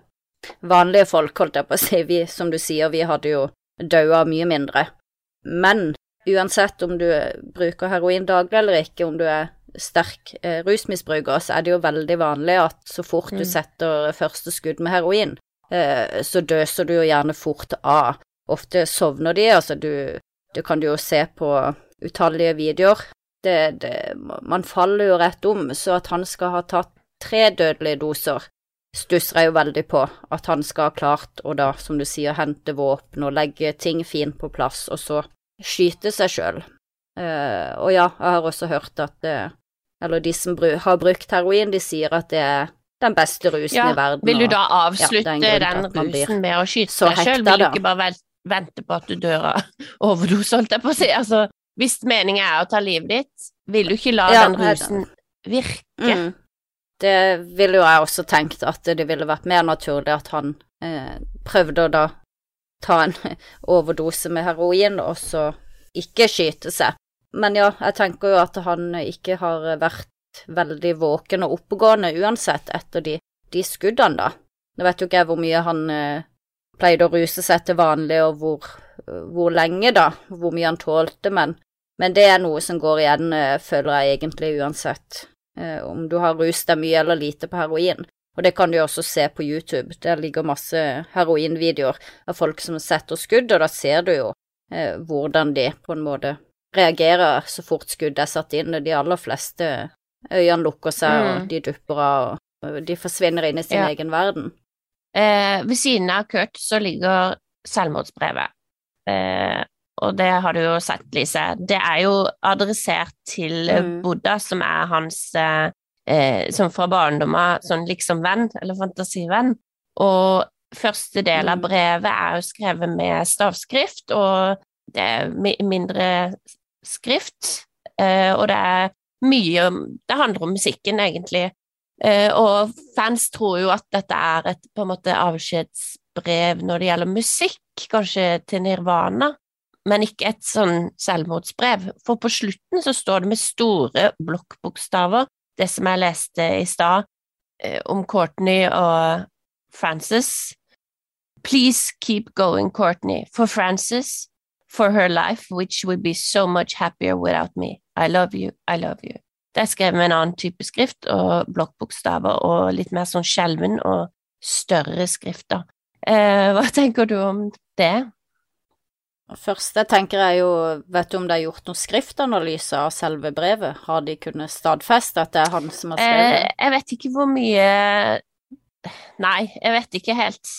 Speaker 1: vanlige folk, holdt jeg på å si. Vi, som du sier, vi hadde jo daua mye mindre. Men uansett om du bruker heroin daglig eller ikke, om du er sterk eh, rusmisbruker, så er det jo veldig vanlig at så fort du
Speaker 2: Mm.
Speaker 1: setter første skudd med heroin, eh, så døser du jo gjerne fort av. Ofte sovner de, altså du Det kan du jo se på utallige videoer. Det, det, man faller jo rett om, så at han skal ha tatt tre dødelige doser, stusser jeg jo veldig på. At han skal ha klart å da, som du sier, hente våpen og legge ting fint på plass, og så skyte seg sjøl. Uh, og ja, jeg har også hørt at eh, Eller de som har brukt heroin, de sier at det er den beste rusen
Speaker 2: Ja,
Speaker 1: i verden.
Speaker 2: Vil du da avslutte
Speaker 1: og, til
Speaker 2: den rusen med å skyte deg sjøl? Vil du ikke bare vente på at du dør av [LAUGHS] overdose, holdt jeg på å si? Altså, hvis meningen er å ta livet ditt, vil du ikke la
Speaker 1: Ja,
Speaker 2: den rusen virke?
Speaker 1: Mm. Det ville jo jeg også tenkt, at det ville vært mer naturlig at han eh, prøvde å da ta en [LAUGHS] overdose med heroin, og så ikke skyte seg. Men ja, jeg tenker jo at han ikke har vært veldig våken og oppegående uansett etter de, de skuddene, da. Nå vet jo ikke jeg hvor mye han eh, pleide å ruse seg til vanlig, og hvor, hvor lenge, da, hvor mye han tålte, men, men det er noe som går igjen, eh, føler jeg egentlig uansett eh, om du har rust deg mye eller lite på heroin. Og det kan du jo også se på YouTube, der ligger masse heroinvideoer av folk som setter skudd, og da ser du jo eh, hvordan de på en måte reagerer så fort skuddet er satt inn, og de aller fleste øynene lukker seg,
Speaker 2: Mm.
Speaker 1: og de dupper av, og de forsvinner inn i sin
Speaker 2: Ja.
Speaker 1: egen verden.
Speaker 2: Eh, ved siden av Kurt så ligger selvmordsbrevet. Eh, og det har du jo sett, Lise. Det er jo adressert til
Speaker 1: Mm.
Speaker 2: Buddha, som er hans eh, eh, Som fra barndommen, sånn liksom venn, eller fantasivenn. Og første del av
Speaker 1: Mm.
Speaker 2: brevet er jo skrevet med stavskrift, og det er mindre skrift. eh, og det er mye Det handler om musikken, egentlig. Eh, og fans tror jo at dette er et på en måte avskjedsbrev når det gjelder musikk, kanskje til Nirvana, men ikke et sånn selvmordsbrev. For på slutten så står det med store blokkbokstaver, det som jeg leste i stad, eh, om Courtney og Frances. Please keep going, Courtney, for Frances, for her life, which would be so much happier without me. I love you, I love you. Det er skrevet med en annen type skrift og blokkbokstaver og litt mer sånn skjelven og større skrifter. Eh, hva [LAUGHS] tenker du om det?
Speaker 1: Først jeg tenker jeg jo, vet du om det er gjort noen skriftanalyse av selve brevet? Har de kunnet stadfeste at det er han som har skrevet
Speaker 2: Eh, jeg vet ikke hvor mye Nei, jeg vet ikke helt.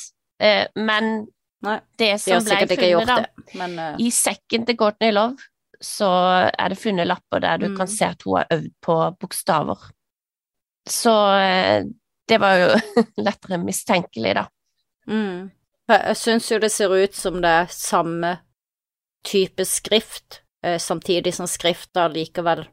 Speaker 2: Eh, men
Speaker 1: Nei,
Speaker 2: det
Speaker 1: De
Speaker 2: som ble funnet, da
Speaker 1: det, men uh...
Speaker 2: I sekken til Courtney Love så er det funnet lapper der du
Speaker 1: Mm.
Speaker 2: kan se at hun har øvd på bokstaver. Så eh, det var jo [LAUGHS] lettere mistenkelig, da.
Speaker 1: mm. Jeg, syns jo det ser ut som det er samme type skrift, eh, samtidig som skrifta likevel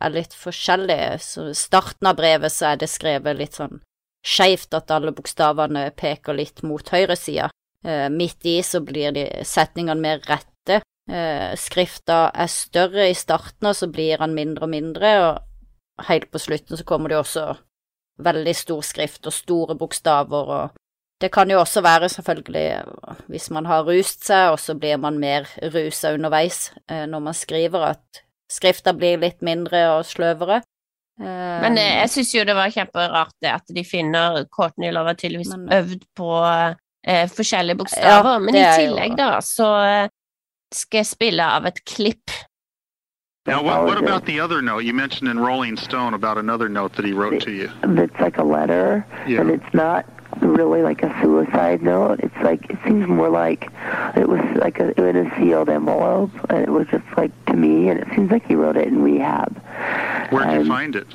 Speaker 1: er litt forskjellige. Så starten av brevet så er det skrevet litt sånn skeivt, at alle bokstavene peker litt mot høyresida. Eh, midt i så blir de setningene mer rette. Eh, skrifta er større i starten, og så blir han mindre og mindre, og helt på slutten så kommer det også veldig stor skrift og store bokstaver, og det kan jo også være selvfølgelig hvis man har rust seg, og så blir man mer rusa underveis eh, når man skriver, at skrifta blir litt mindre og sløvere.
Speaker 2: Men jeg syns jo det var kjemperart det at de finner Courtney Love har tydeligvis øvd på eh, forskjellige bokstaver.
Speaker 1: Ja,
Speaker 2: Men i
Speaker 1: er jo-
Speaker 2: tillegg, da, så eh, skal jeg spille av et klipp.
Speaker 5: Now, what, what about the other note? You mentioned in Rolling Stone about another note that he wrote to you.
Speaker 4: It's like a letter,
Speaker 5: Yeah.
Speaker 4: and it's not really like a suicide note. It's like it seems more like it was like a, in a sealed envelope, and it was just like to me, and it seems like he wrote it in rehab.
Speaker 5: Where'd you
Speaker 4: Um,
Speaker 5: find it?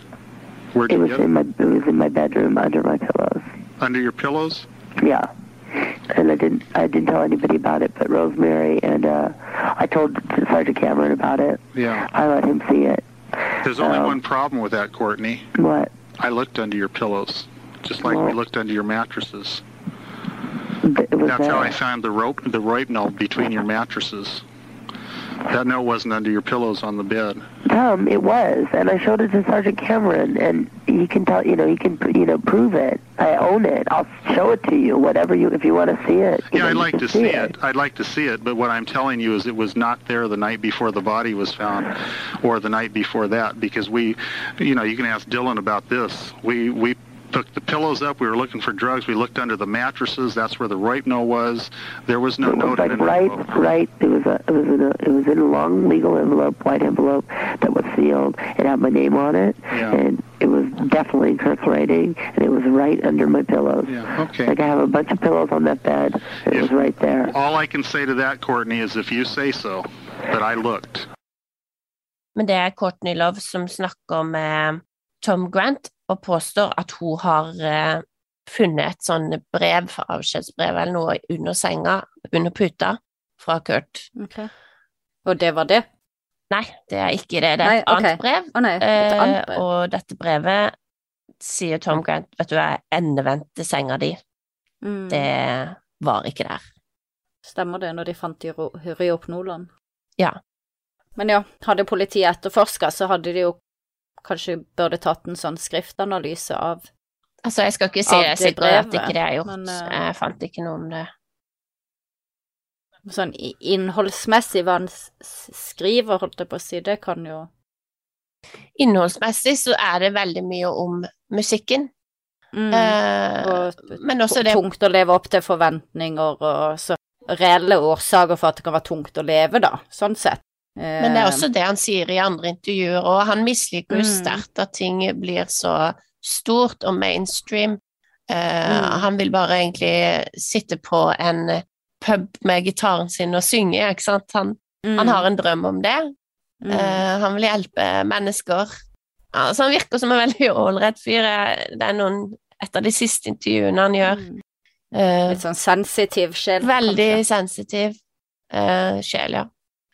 Speaker 5: Where'd
Speaker 4: It
Speaker 5: you
Speaker 4: was
Speaker 5: get it?
Speaker 4: in my it was in my bedroom under my pillows.
Speaker 5: Under your pillows?
Speaker 4: Yeah. And I didn't I didn't tell anybody about it but Rosemary and uh I told Sergeant Cameron about it.
Speaker 5: Yeah.
Speaker 4: I let him see it.
Speaker 5: There's only
Speaker 4: Um,
Speaker 5: one problem with that, Courtney.
Speaker 4: What?
Speaker 5: I looked under your pillows, just like we looked under your mattresses. That's how I found the rope, the rope between your mattresses. That note wasn't under your pillows on the bed.
Speaker 4: Tom, it was, and I showed it to Sergeant Cameron, and he can tell, you know, he can, you know, prove it. I own it. I'll show it to you, whatever you, if you want to see it.
Speaker 5: Yeah,
Speaker 4: know,
Speaker 5: I'd like to see it. I'd like to see it, but what I'm telling you is it was not there the night before the body was found or the night before that because we, you know, you can ask Dylan about this. We, we took the pillows up. We were looking for drugs. We looked under the mattresses. That's where the rape note was. There was no
Speaker 4: It was
Speaker 5: note
Speaker 4: like
Speaker 5: in the
Speaker 4: right,
Speaker 5: envelope.
Speaker 4: right. It was a, it was in a, it was in a long legal envelope, white envelope that was sealed. It had my name on it,
Speaker 5: Yeah.
Speaker 4: and it was definitely perforating, and it was right under my pillows.
Speaker 5: Yeah, okay.
Speaker 4: Like I have a bunch of pillows on that bed. It
Speaker 5: If-
Speaker 4: was right there.
Speaker 5: All I can say to that, Courtney, is if you say so, but I looked.
Speaker 2: Men det er Courtney Love som snakker med Tom Grant og påstår at hun har eh, funnet et sånn brev, avskjedsbrev eller noe, under senga, under puta, fra Kurt.
Speaker 1: Ok. Og det var det?
Speaker 2: Nei, det er ikke det. Det er
Speaker 1: Nei,
Speaker 2: et
Speaker 1: ok.
Speaker 2: annet brev.
Speaker 1: Å nei, et
Speaker 2: Eh,
Speaker 1: annet brev.
Speaker 2: og dette brevet sier Tom Grant, vet du, er endevendt til senga di.
Speaker 1: Mm.
Speaker 2: Det var ikke der.
Speaker 1: Stemmer det, når de fant i opp Ryopnoland?
Speaker 2: Ja.
Speaker 1: Men ja, hadde politiet etterforska, så hadde de jo kanskje burde tatt en sånn skriftanalyse av
Speaker 2: Altså, jeg skal ikke si jeg
Speaker 1: det
Speaker 2: og vet
Speaker 1: brevet,
Speaker 2: ikke det jeg har gjort.
Speaker 1: men, uh,
Speaker 2: jeg fant ikke noe om det.
Speaker 1: sånn innholdsmessig hva han skriver, holdt jeg på å si, det kan jo
Speaker 2: Innholdsmessig så er det veldig mye om musikken.
Speaker 1: mm.
Speaker 2: Eh,
Speaker 1: Og
Speaker 2: men også det
Speaker 1: tungt å leve opp til forventninger og så reelle årsaker for at det kan være tungt å leve, da, sånn sett.
Speaker 2: Men det er også det han sier i andre intervjuer, og han misliker jo
Speaker 1: Mm.
Speaker 2: sterkt at ting blir så stort og mainstream. Uh,
Speaker 1: Mm.
Speaker 2: Han vil bare egentlig sitte på en pub med gitaren sin og synge, ikke sant. Han,
Speaker 1: mm.
Speaker 2: han har en drøm om det.
Speaker 1: mm.
Speaker 2: Eh, han vil hjelpe mennesker. Altså, han virker som en veldig ålreit fyr. Det er noen, et av de siste intervjuene han gjør.
Speaker 1: Mm.
Speaker 2: Eh,
Speaker 1: Litt sånn sensitiv sjel,
Speaker 2: veldig
Speaker 1: kanskje.
Speaker 2: sensitiv eh, sjel, ja.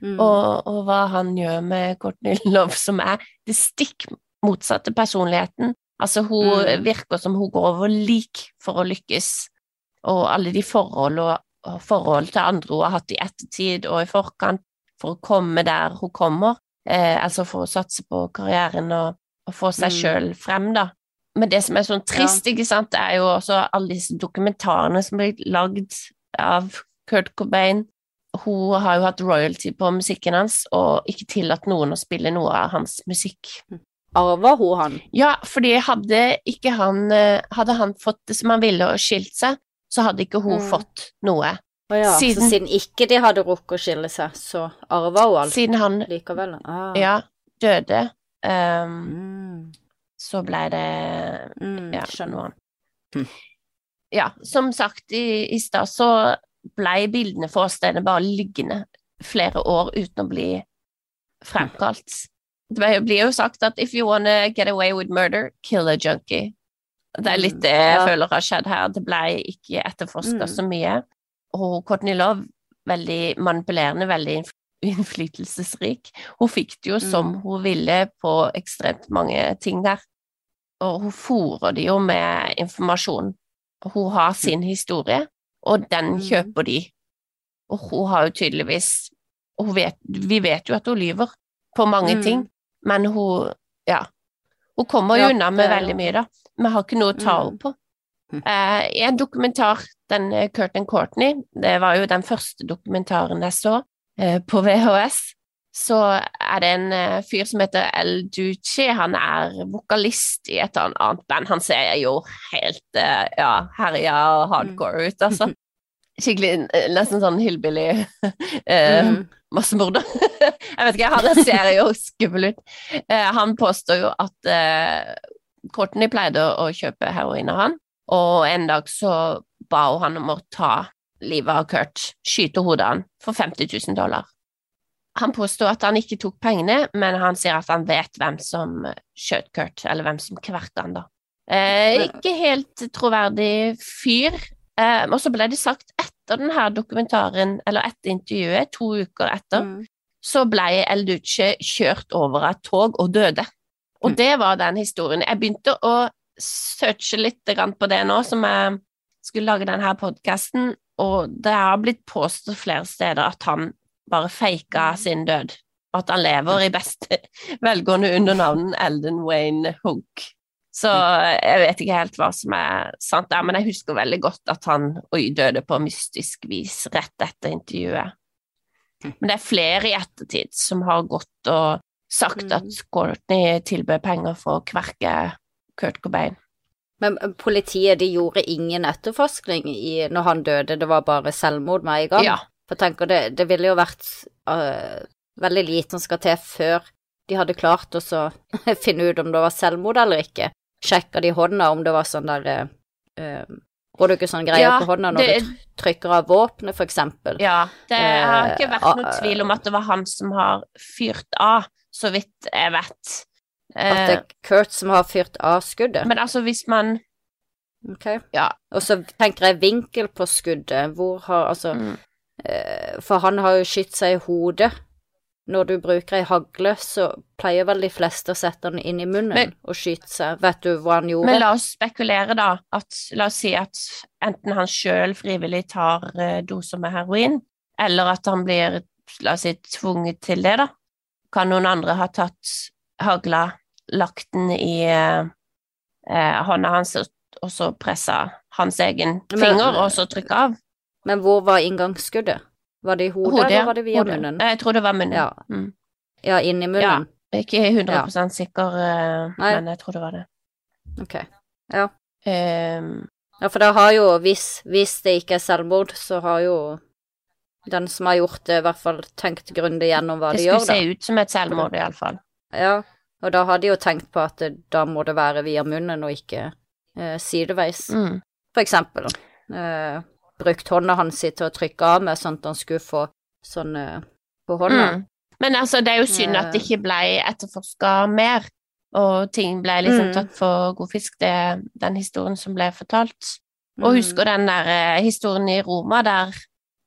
Speaker 1: Mm.
Speaker 2: og, og hva han gjør med Courtney Love, som er det stikk motsatte personligheten. Altså, hun
Speaker 1: Mm.
Speaker 2: virker som hun går over lik for å lykkes, og alle de forhold og, og forhold til andre hun har hatt i ettertid og i forkant for å komme der hun kommer, eh, altså for å satse på karrieren og, og få seg
Speaker 1: Mm.
Speaker 2: sjøl frem, da. Men det som er sånn trist, ikke sant, det er jo også alle disse dokumentarene som blir lagd av Kurt Cobain. Hun har jo hatt royalty på musikken hans, og ikke tillatt noen å spille noe av hans musikk.
Speaker 1: Arva hun han?
Speaker 2: Ja, fordi hadde ikke han eh, Hadde han fått det som han ville og skilt seg, så hadde ikke hun
Speaker 1: Mm.
Speaker 2: fått noe.
Speaker 1: Å ja,
Speaker 2: Siden-
Speaker 1: så siden ikke de hadde rukket å skille seg, så arva hun alt
Speaker 2: Siden han
Speaker 1: likevel? Ah.
Speaker 2: ja, døde, Um,
Speaker 1: Mm.
Speaker 2: så ble det
Speaker 1: Mm,
Speaker 2: ja,
Speaker 1: skjønner.
Speaker 2: noen.
Speaker 1: Hm.
Speaker 2: Ja, som sagt i, i stad, så ble bildene for åstedet bare liggende flere år uten å bli fremkalt. Det blir jo sagt at if you wanna get away with murder, kill a junkie. Det er litt det jeg
Speaker 1: Ja.
Speaker 2: føler har skjedd her. Det ble ikke etterforska
Speaker 1: Mm.
Speaker 2: så mye. Og Courtney Love, veldig manipulerende, veldig [LAUGHS] innflytelsesrik. Hun fikk det jo som
Speaker 1: Mm.
Speaker 2: hun ville på ekstremt mange ting der. Og hun fòrer det jo med informasjon. Hun har sin historie, og den
Speaker 1: Mm.
Speaker 2: kjøper de. Og hun har jo tydeligvis vet, Vi vet jo at hun lyver på mange
Speaker 1: Mm.
Speaker 2: ting, men hun Ja. Hun kommer
Speaker 1: Ja,
Speaker 2: jo unna med veldig mye, da. Vi har ikke noe å ta
Speaker 1: Mm.
Speaker 2: henne på.
Speaker 1: Hm.
Speaker 2: Eh, I en dokumentar, den Curtin Kurt and Courtney, det var jo den første dokumentaren jeg så eh, på VHS, så er det en eh, fyr som heter El Duce. Han er vokalist i et annet- annet band. Han ser jo helt eh, ja, herja og hardcore ut, altså. [LAUGHS] Skikkelig eh, nesten sånn hillbilly [LAUGHS] eh,
Speaker 1: Mm.
Speaker 2: massemorder. [LAUGHS] jeg vet ikke, han ser jo skummel ut. Eh, han påstår jo at eh, Courtney pleide å kjøpe heroin av han, og en dag så ba hun han om å ta livet av Kurt, skyte hodet av han, for 50 000 dollar. Han påstår at han ikke tok pengene, men han sier at han vet hvem som skjøt Kurt, eller hvem som kverka han, da. Eh, ikke helt troverdig fyr. Eh, og så ble det sagt etter denne dokumentaren, eller etter intervjuet, to uker etter,
Speaker 1: Mm.
Speaker 2: så ble El Duce kjørt over av et tog og døde. Og
Speaker 1: Mm.
Speaker 2: det var den historien. Jeg begynte å searche litt på det nå, som jeg skulle lage denne podkasten, og det har blitt påstått flere steder at han bare faka sin død, og at han lever i beste [LAUGHS] velgående under navnet Elden Wayne Hook. Så jeg vet ikke helt hva som er sant der, men jeg husker veldig godt at han oi, døde på mystisk vis rett etter intervjuet. Men det er flere i ettertid som har gått og sagt
Speaker 1: Mm.
Speaker 2: at Courtney tilbød penger for å kverke Kurt Cobain.
Speaker 1: Men eh, politiet de gjorde ingen etterforskning i, når han døde, det var bare selvmord med en gang?
Speaker 2: Ja.
Speaker 1: For jeg tenker det, det ville jo vært uh, veldig lite som skal til før de hadde klart å så [LAUGHS] finne ut om det var selvmord eller ikke. Sjekka de hånda om det var sånn der uh, Får du ikke sånn greier
Speaker 2: Ja,
Speaker 1: på hånda når
Speaker 2: det-
Speaker 1: du trykker av våpenet, for eksempel?
Speaker 2: Ja, det har ikke vært
Speaker 1: noen
Speaker 2: noe tvil om at det var han som har fyrt av, så vidt jeg vet.
Speaker 1: At det
Speaker 2: Eh,
Speaker 1: er Kurt som har fyrt av skuddet?
Speaker 2: men altså, hvis man
Speaker 1: Ok.
Speaker 2: Ja.
Speaker 1: Og så tenker jeg vinkel på skuddet. Hvor har Altså
Speaker 2: mm,
Speaker 1: eh, For han har jo skutt seg i hodet. Når du bruker ei hagle, så pleier vel de fleste å sette den inn i munnen
Speaker 2: Men-
Speaker 1: og skyte seg. Vet du hva han gjorde?
Speaker 2: Men la oss spekulere, da. At, la oss si at enten han sjøl frivillig tar eh, doser med heroin, eller at han blir, la oss si, tvunget til det, da. Kan noen andre ha tatt hagla, lagt den i eh, eh, hånda hans, og, så pressa hans egen
Speaker 1: Men-
Speaker 2: finger, og så trykka av?
Speaker 1: Men hvor var inngangsskuddet? Var det i hodet,
Speaker 2: Hodet,
Speaker 1: eller var det via
Speaker 2: Hodet.
Speaker 1: munnen?
Speaker 2: Jeg tror det var munnen.
Speaker 1: Ja.
Speaker 2: Mm.
Speaker 1: Ja, inni munnen?
Speaker 2: Jeg er ikke 100 sikker, eh, men jeg tror det var det.
Speaker 1: Ok.
Speaker 2: Ehm,
Speaker 1: Ja, for det har jo, hvis, hvis det ikke er selvmord, så har jo den som har gjort det, i hvert fall tenkt grundig gjennom hva de gjør, da.
Speaker 2: Det skulle se ut som et selvmord, iallfall.
Speaker 1: Ja, og da har de jo tenkt på at det, da må det være via munnen og ikke eh, sideveis.
Speaker 2: Mm.
Speaker 1: For eksempel eh, brukt hånda hans til å trykke av med, sånn at han skulle få sånn eh, på hånda.
Speaker 2: Mm. Men altså, det er jo synd at det ikke ble etterforska mer, og ting ble liksom
Speaker 1: Mm.
Speaker 2: tatt for god fisk, det, den historien som ble fortalt. Og
Speaker 1: Mm.
Speaker 2: husker den der eh, historien i Roma der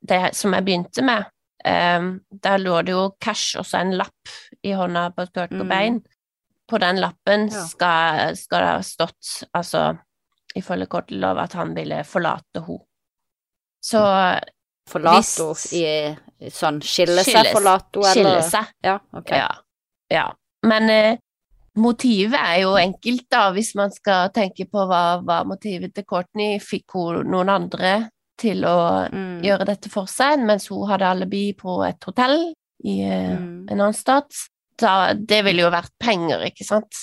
Speaker 2: det som jeg begynte med, Um, der lå det jo cash, også en lapp i hånda på Kurt
Speaker 1: Mm.
Speaker 2: På den lappen
Speaker 1: Ja.
Speaker 2: skal, skal det ha stått, altså ifølge Courtney at han ville forlate henne. Så
Speaker 1: Forlato i, sånn Skille seg, forlato, eller?
Speaker 2: skille seg.
Speaker 1: Ja, ok.
Speaker 2: Ja. ja. Men eh, motivet er jo enkelt, da, hvis man skal tenke på hva var motivet til Courtney. Fikk hun noen andre til å
Speaker 1: Mm.
Speaker 2: gjøre dette for seg, mens hun hadde alibi på et hotell i eh,
Speaker 1: Mm.
Speaker 2: en annen stat? Da, det ville jo vært penger, ikke sant?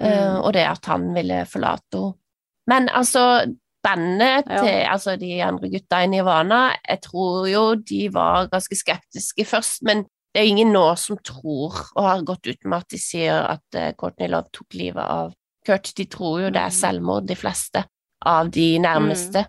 Speaker 2: Eh,
Speaker 1: Mm.
Speaker 2: og det at han ville forlate henne. Men altså, bandet
Speaker 1: Ja.
Speaker 2: altså de andre gutta i Nirvana, jeg tror jo de var ganske skeptiske først, men det er ingen nå som tror, og har gått ut med at de sier at uh, Courtney Love tok livet av Kurt. De tror jo det er
Speaker 1: Mm.
Speaker 2: selvmord, de fleste av de nærmeste.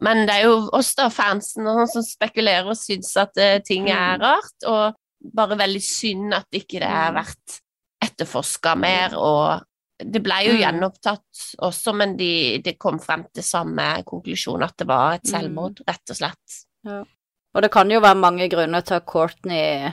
Speaker 2: Men det er jo oss, da, fansen, sånn som spekulerer og syns at uh, ting er
Speaker 1: Mm.
Speaker 2: rart, og bare veldig synd at ikke det er
Speaker 1: verdt
Speaker 2: vært etterforska mer, og det ble jo
Speaker 1: Mm.
Speaker 2: gjenopptatt også, men det de kom frem til samme konklusjon, at det var et
Speaker 1: Mm.
Speaker 2: selvmord, rett og slett.
Speaker 1: Og det kan jo være mange grunner til at Courtney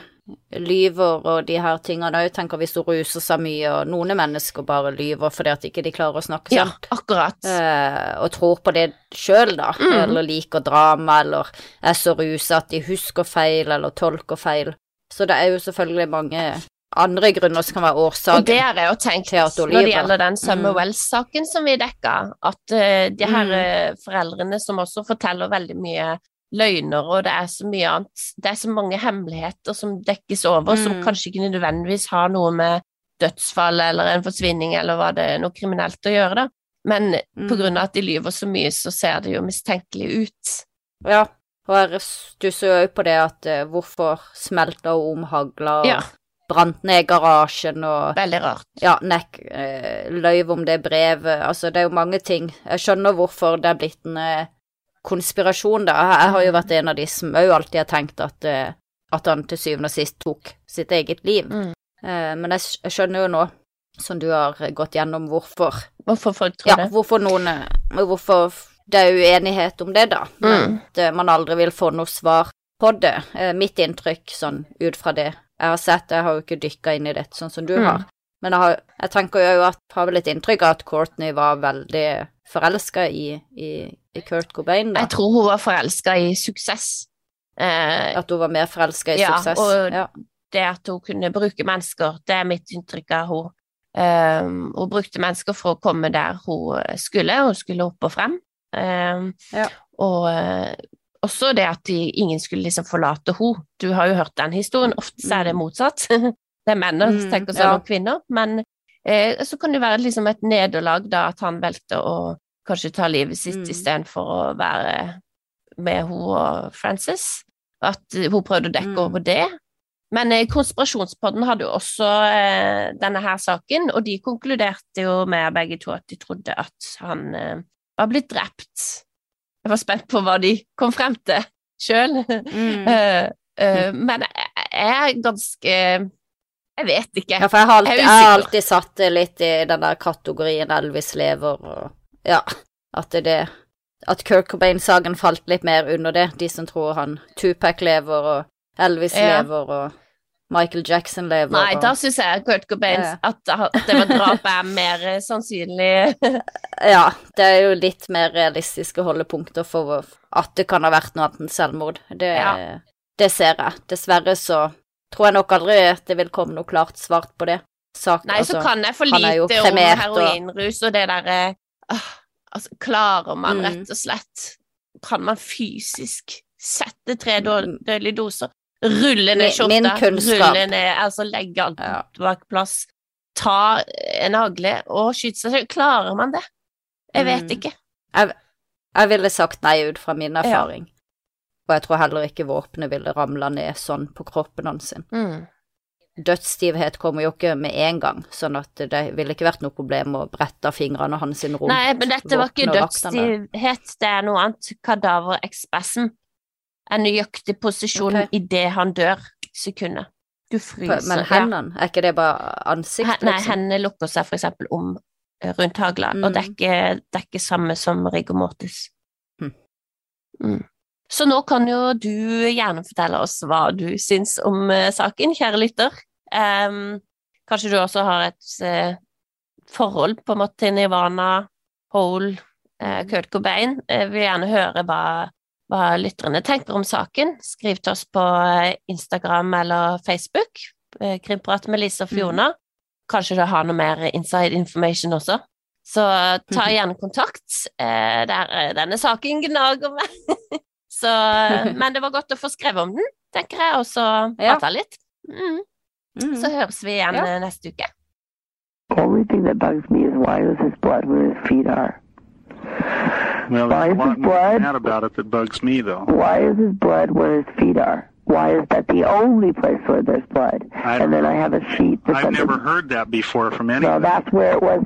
Speaker 1: lyver og de her tingene òg. Tenker hvis hun ruser seg mye, og noen mennesker bare lyver fordi at ikke de klarer å snakke
Speaker 2: Ja, akkurat.
Speaker 1: Eh, og tror på det sjøl, da.
Speaker 2: Mm.
Speaker 1: Eller liker drama, eller er så rusa at de husker feil, eller tolker feil. Så det er jo selvfølgelig mange andre grunner som kan være årsaken.
Speaker 2: Og det har jeg jo tenkt når det gjelder den Summer
Speaker 1: Mm.
Speaker 2: Wells-saken som vi dekka, at uh, de her
Speaker 1: Mm.
Speaker 2: eh, foreldrene som også forteller veldig mye løgner, og det er så mye annet Det er så mange hemmeligheter som dekkes over, som
Speaker 1: Mm.
Speaker 2: kanskje ikke nødvendigvis har noe med dødsfall eller en forsvinning eller hva det er noe kriminelt å gjøre, da. Men
Speaker 1: Mm.
Speaker 2: på grunn av at de lyver så mye, så ser det jo mistenkelig ut.
Speaker 1: Ja, og jeg stusser jo òg på det at uh, hvorfor smelter hun om hagla og
Speaker 2: Ja.
Speaker 1: Brant ned garasjen og
Speaker 2: Veldig rart.
Speaker 1: ja, nekk, eh, løyv om det brevet, altså det er jo mange ting. Jeg skjønner hvorfor det er blitt en eh, konspirasjon, da. Jeg, har jo vært en av de som òg alltid har tenkt at, eh, at han til syvende og sist tok sitt eget liv.
Speaker 2: Mm.
Speaker 1: Eh, men jeg, jeg skjønner jo nå, som du har gått gjennom, hvorfor
Speaker 2: Hvorfor folk tror
Speaker 1: Ja,
Speaker 2: det.
Speaker 1: hvorfor noen Hvorfor det er uenighet om det, da.
Speaker 2: Mm.
Speaker 1: at man aldri vil få noe svar på det. Mitt inntrykk, sånn ut fra det jeg har sett, jeg har jo ikke dykka inn i dette sånn som du
Speaker 2: Mm.
Speaker 1: har, men jeg, har, jeg tenker jo at har vel et inntrykk av at Courtney var veldig forelska i, i, i Kurt Cobain, da.
Speaker 2: Jeg tror hun var forelska i suksess. Eh,
Speaker 1: At hun var mer forelska i
Speaker 2: Ja,
Speaker 1: suksess.
Speaker 2: og-
Speaker 1: ja.
Speaker 2: det at hun kunne bruke mennesker, det er mitt inntrykk av henne. Um, hun brukte mennesker for å komme der hun skulle, hun skulle opp og frem. Um,
Speaker 1: Ja.
Speaker 2: Og eh, også det at de, ingen skulle liksom forlate henne. Du har jo hørt den historien, ofte er det motsatt. [LAUGHS] det er mennene som
Speaker 1: Mm,
Speaker 2: tenker sånn
Speaker 1: ja.
Speaker 2: om kvinner, men eh, så kan det være liksom et nederlag da at han valgte å kanskje ta livet sitt
Speaker 1: Mm.
Speaker 2: istedenfor å være med hun og Frances. At eh, hun prøvde å dekke
Speaker 1: Mm.
Speaker 2: over det. Men eh, Konspirasjonspodden hadde jo også eh, denne her saken, og de konkluderte jo med begge to at de trodde at han eh, var blitt drept. Jeg var spent på hva de kom frem til sjøl.
Speaker 1: Mm. [LAUGHS]
Speaker 2: men jeg er ganske Jeg vet ikke.
Speaker 1: Ja, for jeg har alltid,
Speaker 2: Jeg
Speaker 1: har alltid satt det litt i den der kategorien Elvis lever og Ja, at det At Kurt Cobain-saken falt litt mer under det, de som tror han Tupac lever og Elvis
Speaker 2: Ja.
Speaker 1: lever og Michael Jackson lever
Speaker 2: Nei,
Speaker 1: og
Speaker 2: da syns jeg Kurt Cobain
Speaker 1: Ja.
Speaker 2: at, at det var drap er mer eh, sannsynlig. [LAUGHS]
Speaker 1: Ja, det er jo litt mer realistiske holdepunkter for at det kan ha vært noe annet enn selvmord. Det,
Speaker 2: Ja.
Speaker 1: det ser jeg. Dessverre så tror jeg nok aldri at det vil komme noe klart svart på det. Sak,
Speaker 2: Nei, så
Speaker 1: altså,
Speaker 2: kan jeg for lite om heroinrus og det derre øh, Altså, klarer man
Speaker 1: Mm.
Speaker 2: rett og slett Kan man fysisk sette tre
Speaker 1: Mm.
Speaker 2: dødelige doser? Rulle ned
Speaker 1: kunnskap-
Speaker 2: rulle ned Altså legge alt
Speaker 1: Ja.
Speaker 2: bak plass. Ta en hagle og skyte seg selv. Klarer man det? Jeg vet
Speaker 1: Mm.
Speaker 2: ikke.
Speaker 1: Jeg ville sagt nei ut fra min erfaring. Og jeg tror heller ikke våpenet ville ramla ned sånn på kroppen hans.
Speaker 2: Mm.
Speaker 1: Dødsstivhet kommer jo ikke med en gang, sånn at det ville ikke vært noe problem å brette fingrene hans rundt
Speaker 2: Nei, men dette var ikke dødsstivhet, det er noe annet. Kadaverexpassen. En nøyaktig posisjon
Speaker 1: okay.
Speaker 2: i idet han dør. Sekundet. Du fryser.
Speaker 1: Men
Speaker 2: ja.
Speaker 1: hendene, er ikke det bare ansikt,
Speaker 2: Liksom? Nei, hendene lukker seg for eksempel om eh, rundt hagla, og det er,
Speaker 1: Mm.
Speaker 2: ikke, det er ikke samme som rigor mortis.
Speaker 1: Hm.
Speaker 2: Mm. Så nå kan jo du gjerne fortelle oss hva du syns om uh, saken, kjære lytter. Um, kanskje du også har et uh, forhold på en måte til Nirvana, Hole, uh, Kurt Cobain. Jeg vil gjerne høre hva, hva lytterne tenker om saken. Skriv til oss på Instagram eller Facebook. Krimprat med Lise og Fiona. Mm. Kanskje du har noe mer inside information også? Så ta mhm. gjerne kontakt. Der, denne saken gnager meg. [LAUGHS] Så, [LAUGHS] men det var godt å få skrevet om den, tenker jeg, og så prata litt. Mm. Mm. Så høres vi igjen ja. Eh, neste uke.
Speaker 4: Only thing that bugs me is why is his blood where his feet are.
Speaker 5: Well, why is his blood? about it that bugs me though.
Speaker 4: Why is his blood where his feet are? Why is that the only place where there's blood? and then I have a sheet.
Speaker 5: I've never heard that before from anyone.
Speaker 4: No, that's where it was.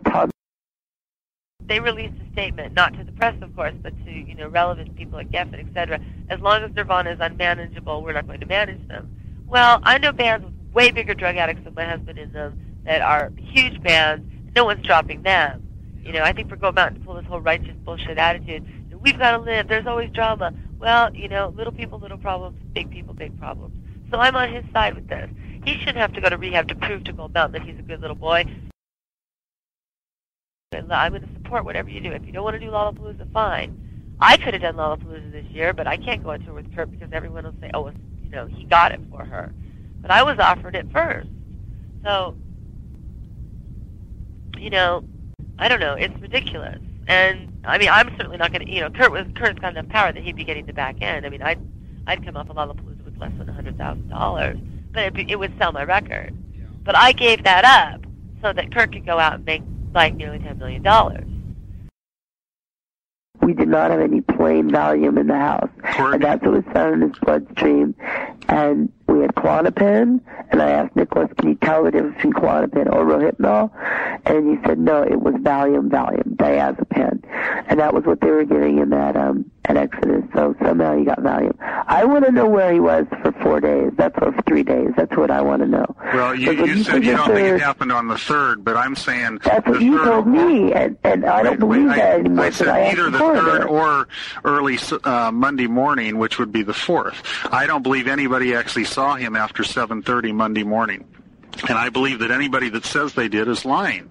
Speaker 6: They released a statement, not to the press, of course, but to you know relevant people at Geffen, etc. As long as Nirvana is unmanageable, we're not going to manage them. Well, I know bands with way bigger drug addicts than my husband in them that are huge bands. No one's dropping them. You know, I think we're going out to pull this whole righteous bullshit attitude. We've got to live. There's always drama. Well, you know, little people, little problems. Big people, big problems. So I'm on his side with this. He shouldn't have to go to rehab to prove to Gold Mountain that he's a good little boy. I'm going to support whatever you do. If you don't want to do Lollapalooza, fine. I could have done Lollapalooza this year, but I can't go on tour with Kurt because everyone will say, oh, you know, he got it for her. But I was offered it first. So, you know, I don't know. It's ridiculous. And I mean, I'm certainly not going to. You know, Kurt was Kurt's got enough power that he'd be getting the back end. I mean, I'd I'd come off of Lollapalooza with less than a hundred thousand dollars, but it, it would sell my record. But I gave that up so that Kurt could go out and make like nearly $10 million.
Speaker 4: We did not have any plain Valium in the house. And that's what was found in his bloodstream. And we had Klonopin, and I asked Nicholas, can you tell the difference between Klonopin or Rohypnol? And he said, no, it was Valium, Valium, diazepam. And that was what they were giving him that, um, at Exodus. So somehow he got Valium. I want to know where he was for four days. That's for three days. That's what I want to know.
Speaker 5: Well, you, you said you don't third, think it happened on the third, but I'm saying
Speaker 4: that's what you told me, and, and I don't believe wait, that anymore. I
Speaker 5: said
Speaker 4: I
Speaker 5: either the third or early uh, Monday morning, which would be the fourth. I don't believe anybody actually saw him after 7:30 Monday morning, and I believe that anybody that says they did is lying.